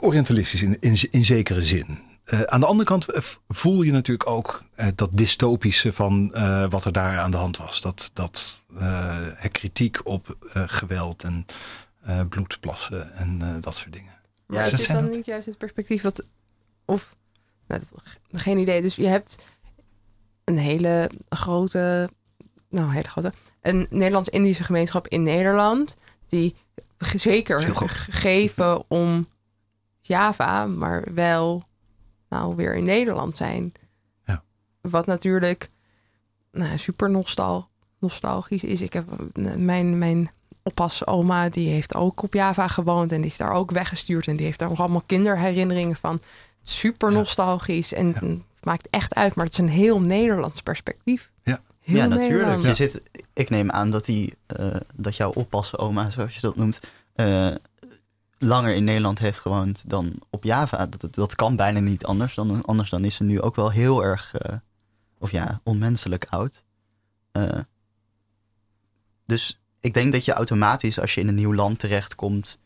orientalistisch in, in, in zekere zin. Uh, aan de andere kant uh, voel je natuurlijk ook uh, dat dystopische van uh, wat er daar aan de hand was. Dat, dat kritiek op geweld en bloedplassen en dat soort dingen. Ja, is dan dat? niet juist het perspectief wat... Of, nou, geen idee. Dus je hebt een hele grote... Nou, hele grote... Een Nederlands-Indische gemeenschap in Nederland... die zeker gegeven om Java, maar wel nou weer in Nederland zijn. Ja. Wat natuurlijk nou, super nostal, nostalgisch is. Ik heb mijn, mijn oppas oma, die heeft ook op Java gewoond en die is daar ook weggestuurd en die heeft daar nog allemaal kinderherinneringen van. Super nostalgisch en ja. het maakt echt uit, maar het is een heel Nederlands perspectief. Ja, heel ja natuurlijk. Je zit, ik neem aan dat, die, uh, dat jouw oppassen oma, zoals je dat noemt, uh, langer in Nederland heeft gewoond dan op Java. Dat, dat kan bijna niet anders. Dan, anders dan is ze nu ook wel heel erg, uh, of ja, onmenselijk oud. Uh, dus ik denk dat je automatisch, als je in een nieuw land terechtkomt,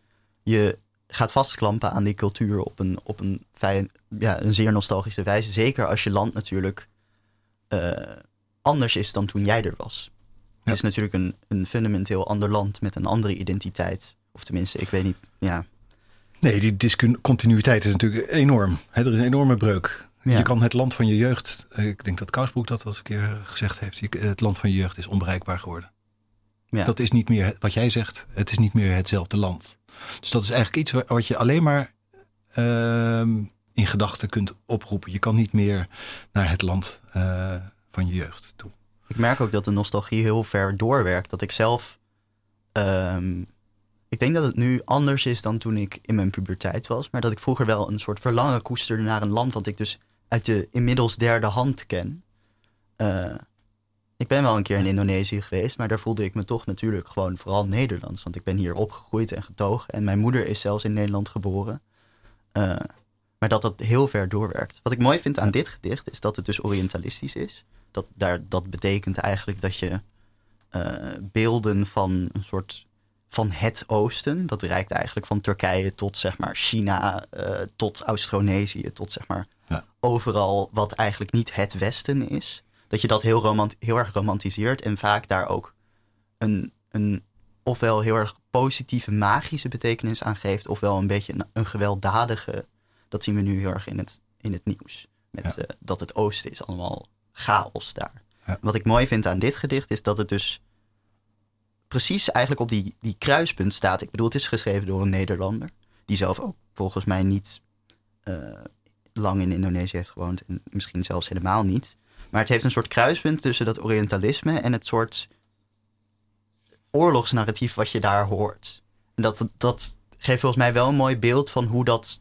je gaat vastklampen aan die cultuur op een, op een, fijn, ja, een zeer nostalgische wijze. Zeker als je land natuurlijk uh, anders is dan toen jij er was. Ja. Het is natuurlijk een, een fundamenteel ander land met een andere identiteit. Of tenminste, ik weet niet. Ja. Nee, die discontinuïteit is natuurlijk enorm. He, er is een enorme breuk. Ja. Je kan het land van je jeugd. Ik denk dat Kousbroek dat wel eens een keer gezegd heeft. Het land van je jeugd is onbereikbaar geworden. Ja. Dat is niet meer wat jij zegt. Het is niet meer hetzelfde land. Dus dat is eigenlijk iets wat je alleen maar uh, in gedachten kunt oproepen. Je kan niet meer naar het land uh, van je jeugd toe. Ik merk ook dat de nostalgie heel ver doorwerkt. Dat ik zelf. Um, ik denk dat het nu anders is dan toen ik in mijn puberteit was. Maar dat ik vroeger wel een soort verlangen koesterde naar een land wat ik dus uit de inmiddels derde hand ken. Uh, ik ben wel een keer in Indonesië geweest, maar daar voelde ik me toch natuurlijk gewoon vooral Nederlands. Want ik ben hier opgegroeid en getogen. En mijn moeder is zelfs in Nederland geboren. Uh, maar dat dat heel ver doorwerkt. Wat ik mooi vind aan dit gedicht is dat het dus orientalistisch is. Dat, daar, dat betekent eigenlijk dat je uh, beelden van een soort van het oosten. Dat reikt eigenlijk van Turkije tot zeg maar China, uh, tot Austronesië, tot zeg maar ja. overal wat eigenlijk niet het westen is. Dat je dat heel, romant heel erg romantiseert en vaak daar ook een, een ofwel heel erg positieve magische betekenis aan geeft, ofwel een beetje een, een gewelddadige. Dat zien we nu heel erg in het, in het nieuws. Met ja. uh, dat het oosten is allemaal chaos daar. Ja. Wat ik mooi vind aan dit gedicht is dat het dus precies eigenlijk op die, die kruispunt staat. Ik bedoel, het is geschreven door een Nederlander. Die zelf ook volgens mij niet uh, lang in Indonesië heeft gewoond. En misschien zelfs helemaal niet. Maar het heeft een soort kruispunt tussen dat Orientalisme en het soort oorlogsnarratief wat je daar hoort. En dat, dat geeft volgens mij wel een mooi beeld van hoe dat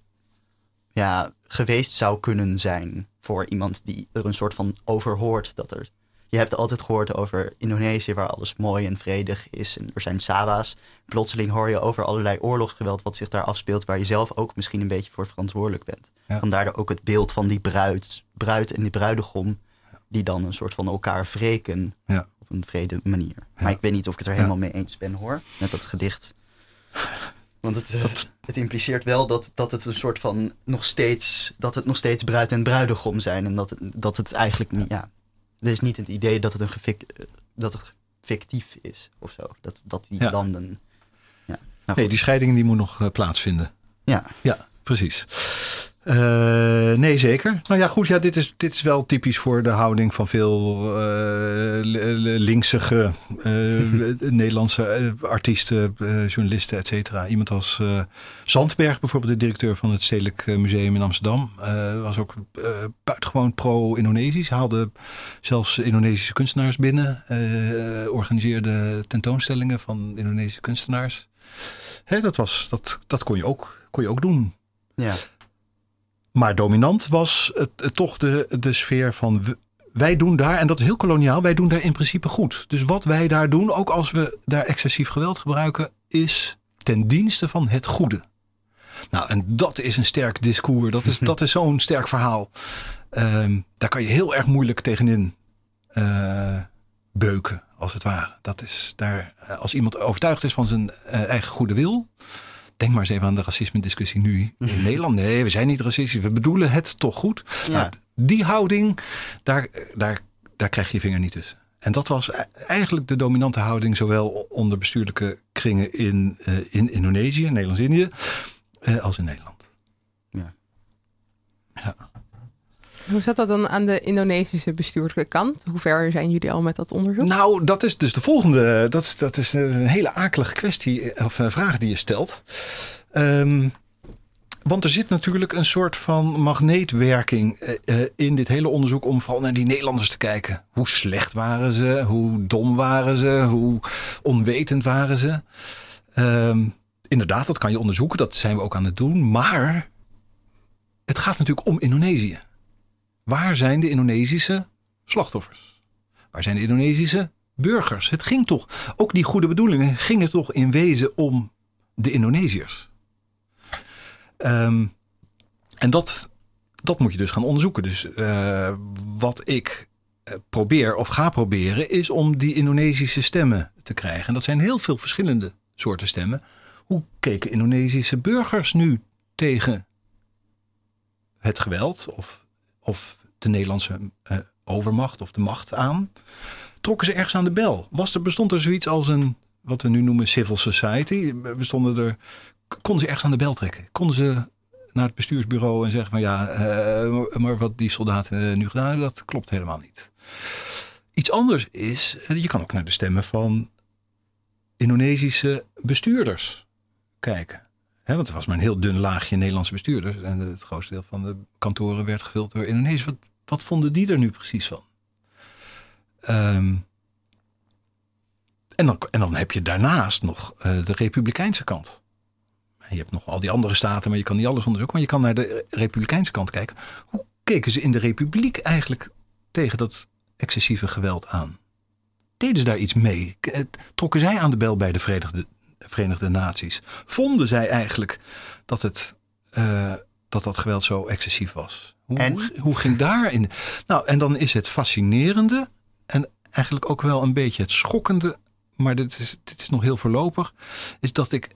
ja, geweest zou kunnen zijn voor iemand die er een soort van over hoort. Dat er, je hebt altijd gehoord over Indonesië waar alles mooi en vredig is en er zijn Sawa's. Plotseling hoor je over allerlei oorlogsgeweld wat zich daar afspeelt waar je zelf ook misschien een beetje voor verantwoordelijk bent. Ja. Vandaar ook het beeld van die bruid, bruid en die bruidegom die dan een soort van elkaar wreken ja. op een vrede manier. Ja. Maar ik weet niet of ik het er helemaal mee eens ben hoor, met dat gedicht. Want het, dat... het impliceert wel dat, dat het een soort van nog steeds, dat het nog steeds bruid en bruidegom zijn. En dat het, dat het eigenlijk niet, ja. Er is niet het idee dat het een gefik, dat het fictief is of zo. Dat, dat die landen. Ja. Nou, nee, die scheiding die moet nog plaatsvinden. Ja. Ja, precies. Uh, nee, zeker. Nou ja, goed. Ja, dit, is, dit is wel typisch voor de houding van veel uh, linksige uh, Nederlandse artiesten, journalisten, et cetera. Iemand als Zandberg, bijvoorbeeld de directeur van het Stedelijk Museum in Amsterdam, was ook buitengewoon pro-Indonesisch. Haalde zelfs Indonesische kunstenaars binnen, organiseerde tentoonstellingen van Indonesische kunstenaars. Hè, dat, was, dat, dat kon, je ook, kon je ook doen. Ja. Maar dominant was het, toch de, de sfeer van wij doen daar, en dat is heel koloniaal, wij doen daar in principe goed. Dus wat wij daar doen, ook als we daar excessief geweld gebruiken, is ten dienste van het goede. Nou, en dat is een sterk discours. Dat is, dat is zo'n sterk verhaal. Ehm, daar kan je heel erg moeilijk tegenin uh, beuken, als het ware. Dat is daar, eh, als iemand overtuigd is van zijn uh, eigen goede wil, Denk maar eens even aan de racisme-discussie nu in mhm. Nederland. Nee, we zijn niet racistisch. We bedoelen het toch goed. Ja. Nou, die houding, daar, daar, daar krijg je je vinger niet tussen. En dat was e-, eigenlijk de dominante houding, zowel onder bestuurlijke kringen in, uh, in Indonesië, Nederlands-Indië, uh, als in Nederland. Ja. ja. Hoe zat dat dan aan de Indonesische bestuurlijke kant? Hoe ver zijn jullie al met dat onderzoek? Nou, dat is dus de volgende. Dat is, dat is een hele akelige kwestie of een vraag die je stelt. Um, want er zit natuurlijk een soort van magneetwerking uh, in dit hele onderzoek om vooral naar die Nederlanders te kijken. Hoe slecht waren ze? Hoe dom waren ze? Hoe onwetend waren ze? Um, inderdaad, dat kan je onderzoeken. Dat zijn we ook aan het doen. Maar het gaat natuurlijk om Indonesië. Waar zijn de Indonesische slachtoffers? Waar zijn de Indonesische burgers? Het ging toch, ook die goede bedoelingen gingen toch in wezen om de Indonesiërs. Um, en dat, dat moet je dus gaan onderzoeken. Dus uh, wat ik uh, probeer of ga proberen is om die Indonesische stemmen te krijgen. En dat zijn heel veel verschillende soorten stemmen. Hoe keken Indonesische burgers nu tegen het geweld of of de Nederlandse uh, overmacht of de macht aan. Trokken ze ergens aan de bel? Was er, bestond er zoiets als een, wat we nu noemen civil society? Bestonden er, konden ze ergens aan de bel trekken? Konden ze naar het bestuursbureau en zeggen van ja, uh, maar wat die soldaten nu gedaan hebben, dat klopt helemaal niet. Iets anders is, eh, je kan ook naar de stemmen van Indonesische bestuurders kijken want er was maar een heel dun laagje Nederlandse bestuurders. En het grootste deel van de kantoren werd gevuld door Indonesië. Wat, wat vonden die er nu precies van? Ehm, en, dan, en dan heb je daarnaast nog uh, de republikeinse kant. Je hebt nog al die andere staten, maar je kan niet alles onderzoeken. Maar je kan naar de republikeinse kant kijken. Hoe keken ze in de republiek eigenlijk tegen dat excessieve geweld aan? Deden ze daar iets mee? Trokken zij aan de bel bij de Verenigde Verenigde Naties. Vonden zij eigenlijk dat, het, uh, dat dat geweld zo excessief was? Hoe, en? hoe ging daarin? Nou, en dan is het fascinerende en eigenlijk ook wel een beetje het schokkende, maar dit is, dit is nog heel voorlopig, is dat ik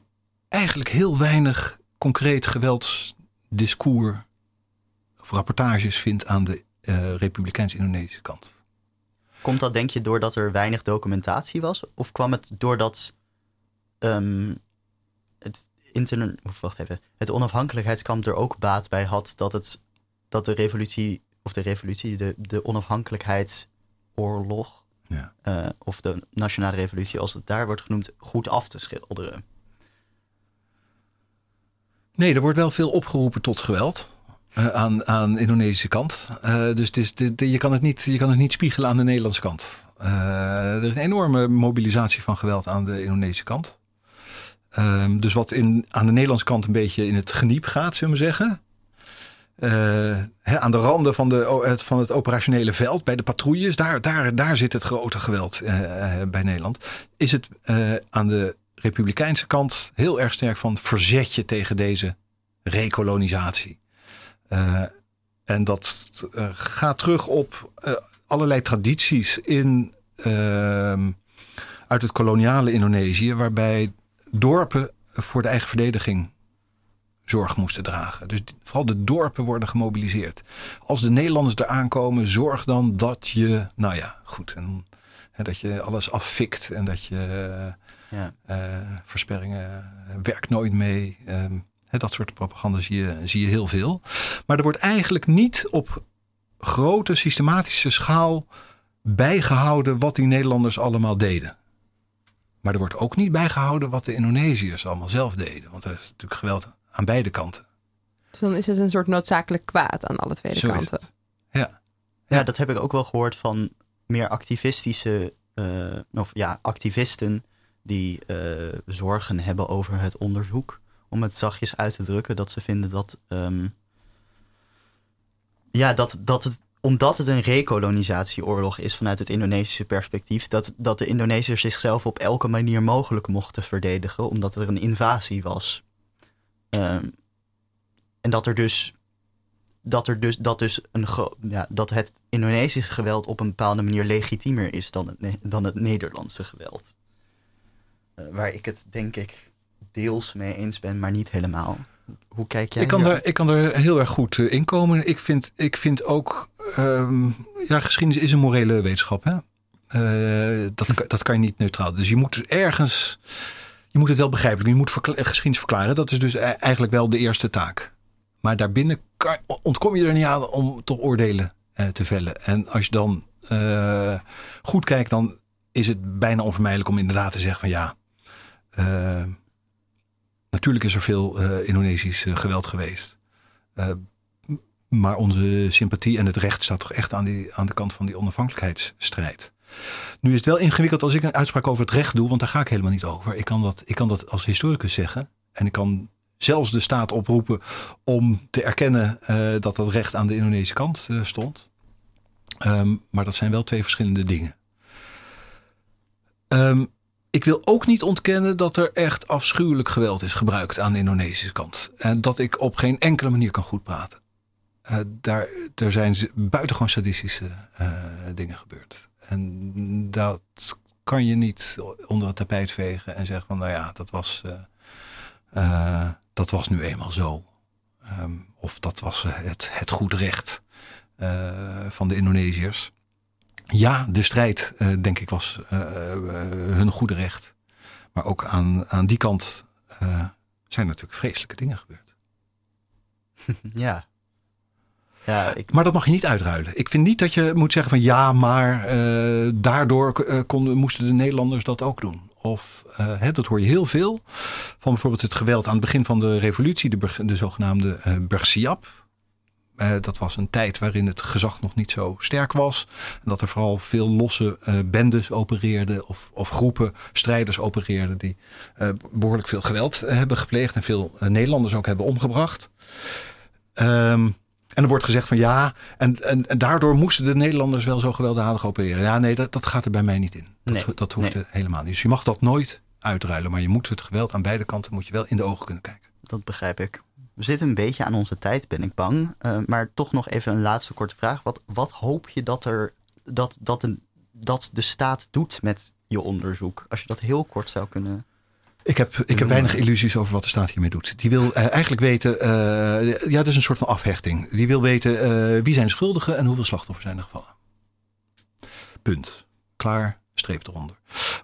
eigenlijk heel weinig concreet geweldsdiscours of rapportages vind aan de uh, Republikeins-Indonesische kant. Komt dat denk je doordat er weinig documentatie was? Of kwam het doordat um, het, wacht even, het onafhankelijkheidskamp er ook baat bij had dat, het, dat de revolutie, of de revolutie, de, de onafhankelijkheidsoorlog, ja. uh, of de nationale revolutie, als het daar wordt genoemd, goed af te schilderen. Nee, er wordt wel veel opgeroepen tot geweld. Uh, aan, aan de Indonesische kant. Uh, dus het is, de, de, je, kan het niet, je kan het niet spiegelen aan de Nederlandse kant. er is een enorme mobilisatie van geweld aan de Indonesische kant. Um, dus wat in, aan de Nederlandse kant een beetje in het geniep gaat, zullen we zeggen. Uh, aan de randen van, de, van het operationele veld, bij de patrouilles, daar, daar, daar zit het grote geweld uh, bij Nederland. Is het aan de republikeinse kant heel erg sterk van verzetje tegen deze rekolonisatie. en dat gaat terug op allerlei tradities in, ehm, uit het koloniale Indonesië, waarbij dorpen voor de eigen verdediging zorg moesten dragen. Dus vooral de dorpen worden gemobiliseerd. Als de Nederlanders er aankomen, zorg dan dat je, nou ja, goed. En Hè, dat je alles affikt en dat je ja. versperringen werkt nooit mee. Ehm, hè, dat soort propaganda zie je, zie je heel veel. Maar er wordt eigenlijk niet op grote systematische schaal bijgehouden wat die Nederlanders allemaal deden. Maar er wordt ook niet bijgehouden wat de Indonesiërs allemaal zelf deden. Want er is natuurlijk geweld aan beide kanten. Dus dan is het een soort noodzakelijk kwaad aan alle twee kanten. Ja. ja, dat heb ik ook wel gehoord van meer activistische, uh, of ja, activisten die uh, zorgen hebben over het onderzoek. Om het zachtjes uit te drukken, dat ze vinden dat, um, ja, dat, dat het omdat het een rekolonisatieoorlog is vanuit het Indonesische perspectief, dat, dat de Indonesiërs zichzelf op elke manier mogelijk mochten verdedigen, omdat er een invasie was. Um, en dat er dus. Dat, er dus, dat, dus een, ja, dat het Indonesische geweld op een bepaalde manier legitiemer is dan het, dan het Nederlandse geweld. Uh, waar ik het denk ik deels mee eens ben, maar niet helemaal. Hoe kijk jij? Ik kan, daar, ik kan er heel erg goed uh, in komen. Ik vind, ik vind ook. Um, ja, geschiedenis is een morele wetenschap. Hè? Uh, dat, dat kan je niet neutraal. Dus je moet ergens. Je moet het wel begrijpen. Je moet geschiedenis verklaren. Dat is dus e-, eigenlijk wel de eerste taak. Maar daarbinnen kan, ontkom je er niet aan om toch oordelen uh, te vellen. En als je dan uh, goed kijkt, dan is het bijna onvermijdelijk om inderdaad te zeggen van ja. Natuurlijk is er veel Indonesisch geweld geweest. maar onze sympathie en het recht staat toch echt aan, die, aan de kant van die onafhankelijkheidsstrijd. Nu is het wel ingewikkeld als ik een uitspraak over het recht doe, want daar ga ik helemaal niet over. Ik kan dat, ik kan dat als historicus zeggen. En ik kan zelfs de staat oproepen om te erkennen dat dat recht aan de Indonesische kant stond. Um, maar dat zijn wel twee verschillende dingen. Um, ik wil ook niet ontkennen dat er echt afschuwelijk geweld is gebruikt aan de Indonesische kant. En dat ik op geen enkele manier kan goed praten. Uh, daar, er zijn buitengewoon sadistische dingen gebeurd. En dat kan je niet onder het tapijt vegen en zeggen van nou ja, dat was dat was nu eenmaal zo. Um, of dat was het, het goed recht van de Indonesiërs. Ja, de strijd, uh, denk ik, was uh, hun goede recht. Maar ook aan, aan die kant zijn natuurlijk vreselijke dingen gebeurd. Ja. ja ik... Maar dat mag je niet uitruilen. Ik vind niet dat je moet zeggen van ja, maar daardoor konden, moesten de Nederlanders dat ook doen. Of uh, dat hoor je heel veel. Van bijvoorbeeld het geweld aan het begin van de revolutie, de, de zogenaamde uh, Bersiap. Uh, dat was een tijd waarin het gezag nog niet zo sterk was. En dat er vooral veel losse uh, bendes opereerden of, of, groepen strijders opereerden die uh, behoorlijk veel geweld hebben gepleegd en veel Nederlanders ook hebben omgebracht. Um, en er wordt gezegd van ja, en, en, en, daardoor moesten de Nederlanders wel zo gewelddadig opereren. Ja, nee, dat, dat gaat er bij mij niet in. Dat, nee, dat hoeft helemaal niet. Dus je mag dat nooit uitruilen. Maar je moet het geweld aan beide kanten moet je wel in de ogen kunnen kijken. Dat begrijp ik. We zitten een beetje aan onze tijd, ben ik bang. Uh, maar toch nog even een laatste korte vraag. Wat, wat hoop je dat, er, dat, dat, een, dat de staat doet met je onderzoek? Als je dat heel kort zou kunnen ik heb, ik heb weinig illusies over wat de staat hiermee doet. Die wil uh, eigenlijk weten, uh, ja, het is een soort van afhechting. Die wil weten wie zijn schuldigen en hoeveel slachtoffers zijn er gevallen. Punt. Klaar, streep eronder.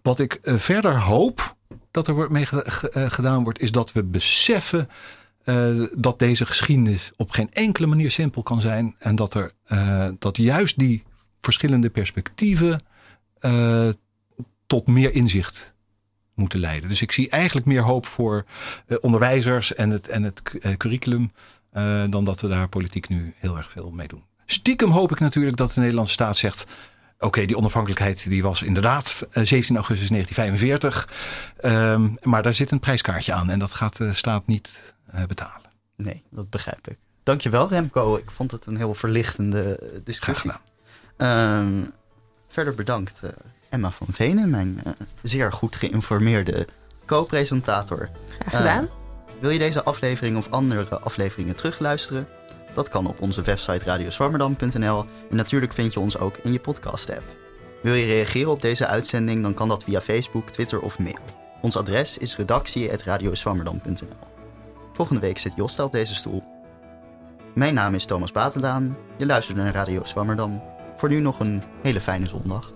Wat ik verder hoop dat er mee gedaan wordt, is dat we beseffen dat deze geschiedenis op geen enkele manier simpel kan zijn. En dat, er, dat juist die verschillende perspectieven tot meer inzicht moeten leiden. Dus ik zie eigenlijk meer hoop voor onderwijzers en het, en het curriculum dan dat we daar politiek nu heel erg veel mee doen. Stiekem hoop ik natuurlijk dat de Nederlandse staat zegt. Oké, die onafhankelijkheid die was inderdaad 17 augustus 1945. Um, maar daar zit een prijskaartje aan en dat gaat de staat niet betalen. Nee, dat begrijp ik. Dankjewel Remco. Ik vond het een heel verlichtende discussie. Graag gedaan. Um, verder bedankt Emma van Venen, mijn uh, zeer goed geïnformeerde co-presentator. Graag gedaan. Uh, wil je deze aflevering of andere afleveringen terugluisteren? Dat kan op onze website radioswammerdam.nl en natuurlijk vind je ons ook in je podcast-app. Wil je reageren op deze uitzending, dan kan dat via Facebook, Twitter of mail. Ons adres is redactie.radioswammerdam.nl Volgende week zit Josta op deze stoel. Mijn naam is Thomas Batelaan. Je luistert naar Radio Swammerdam. Voor nu nog een hele fijne zondag.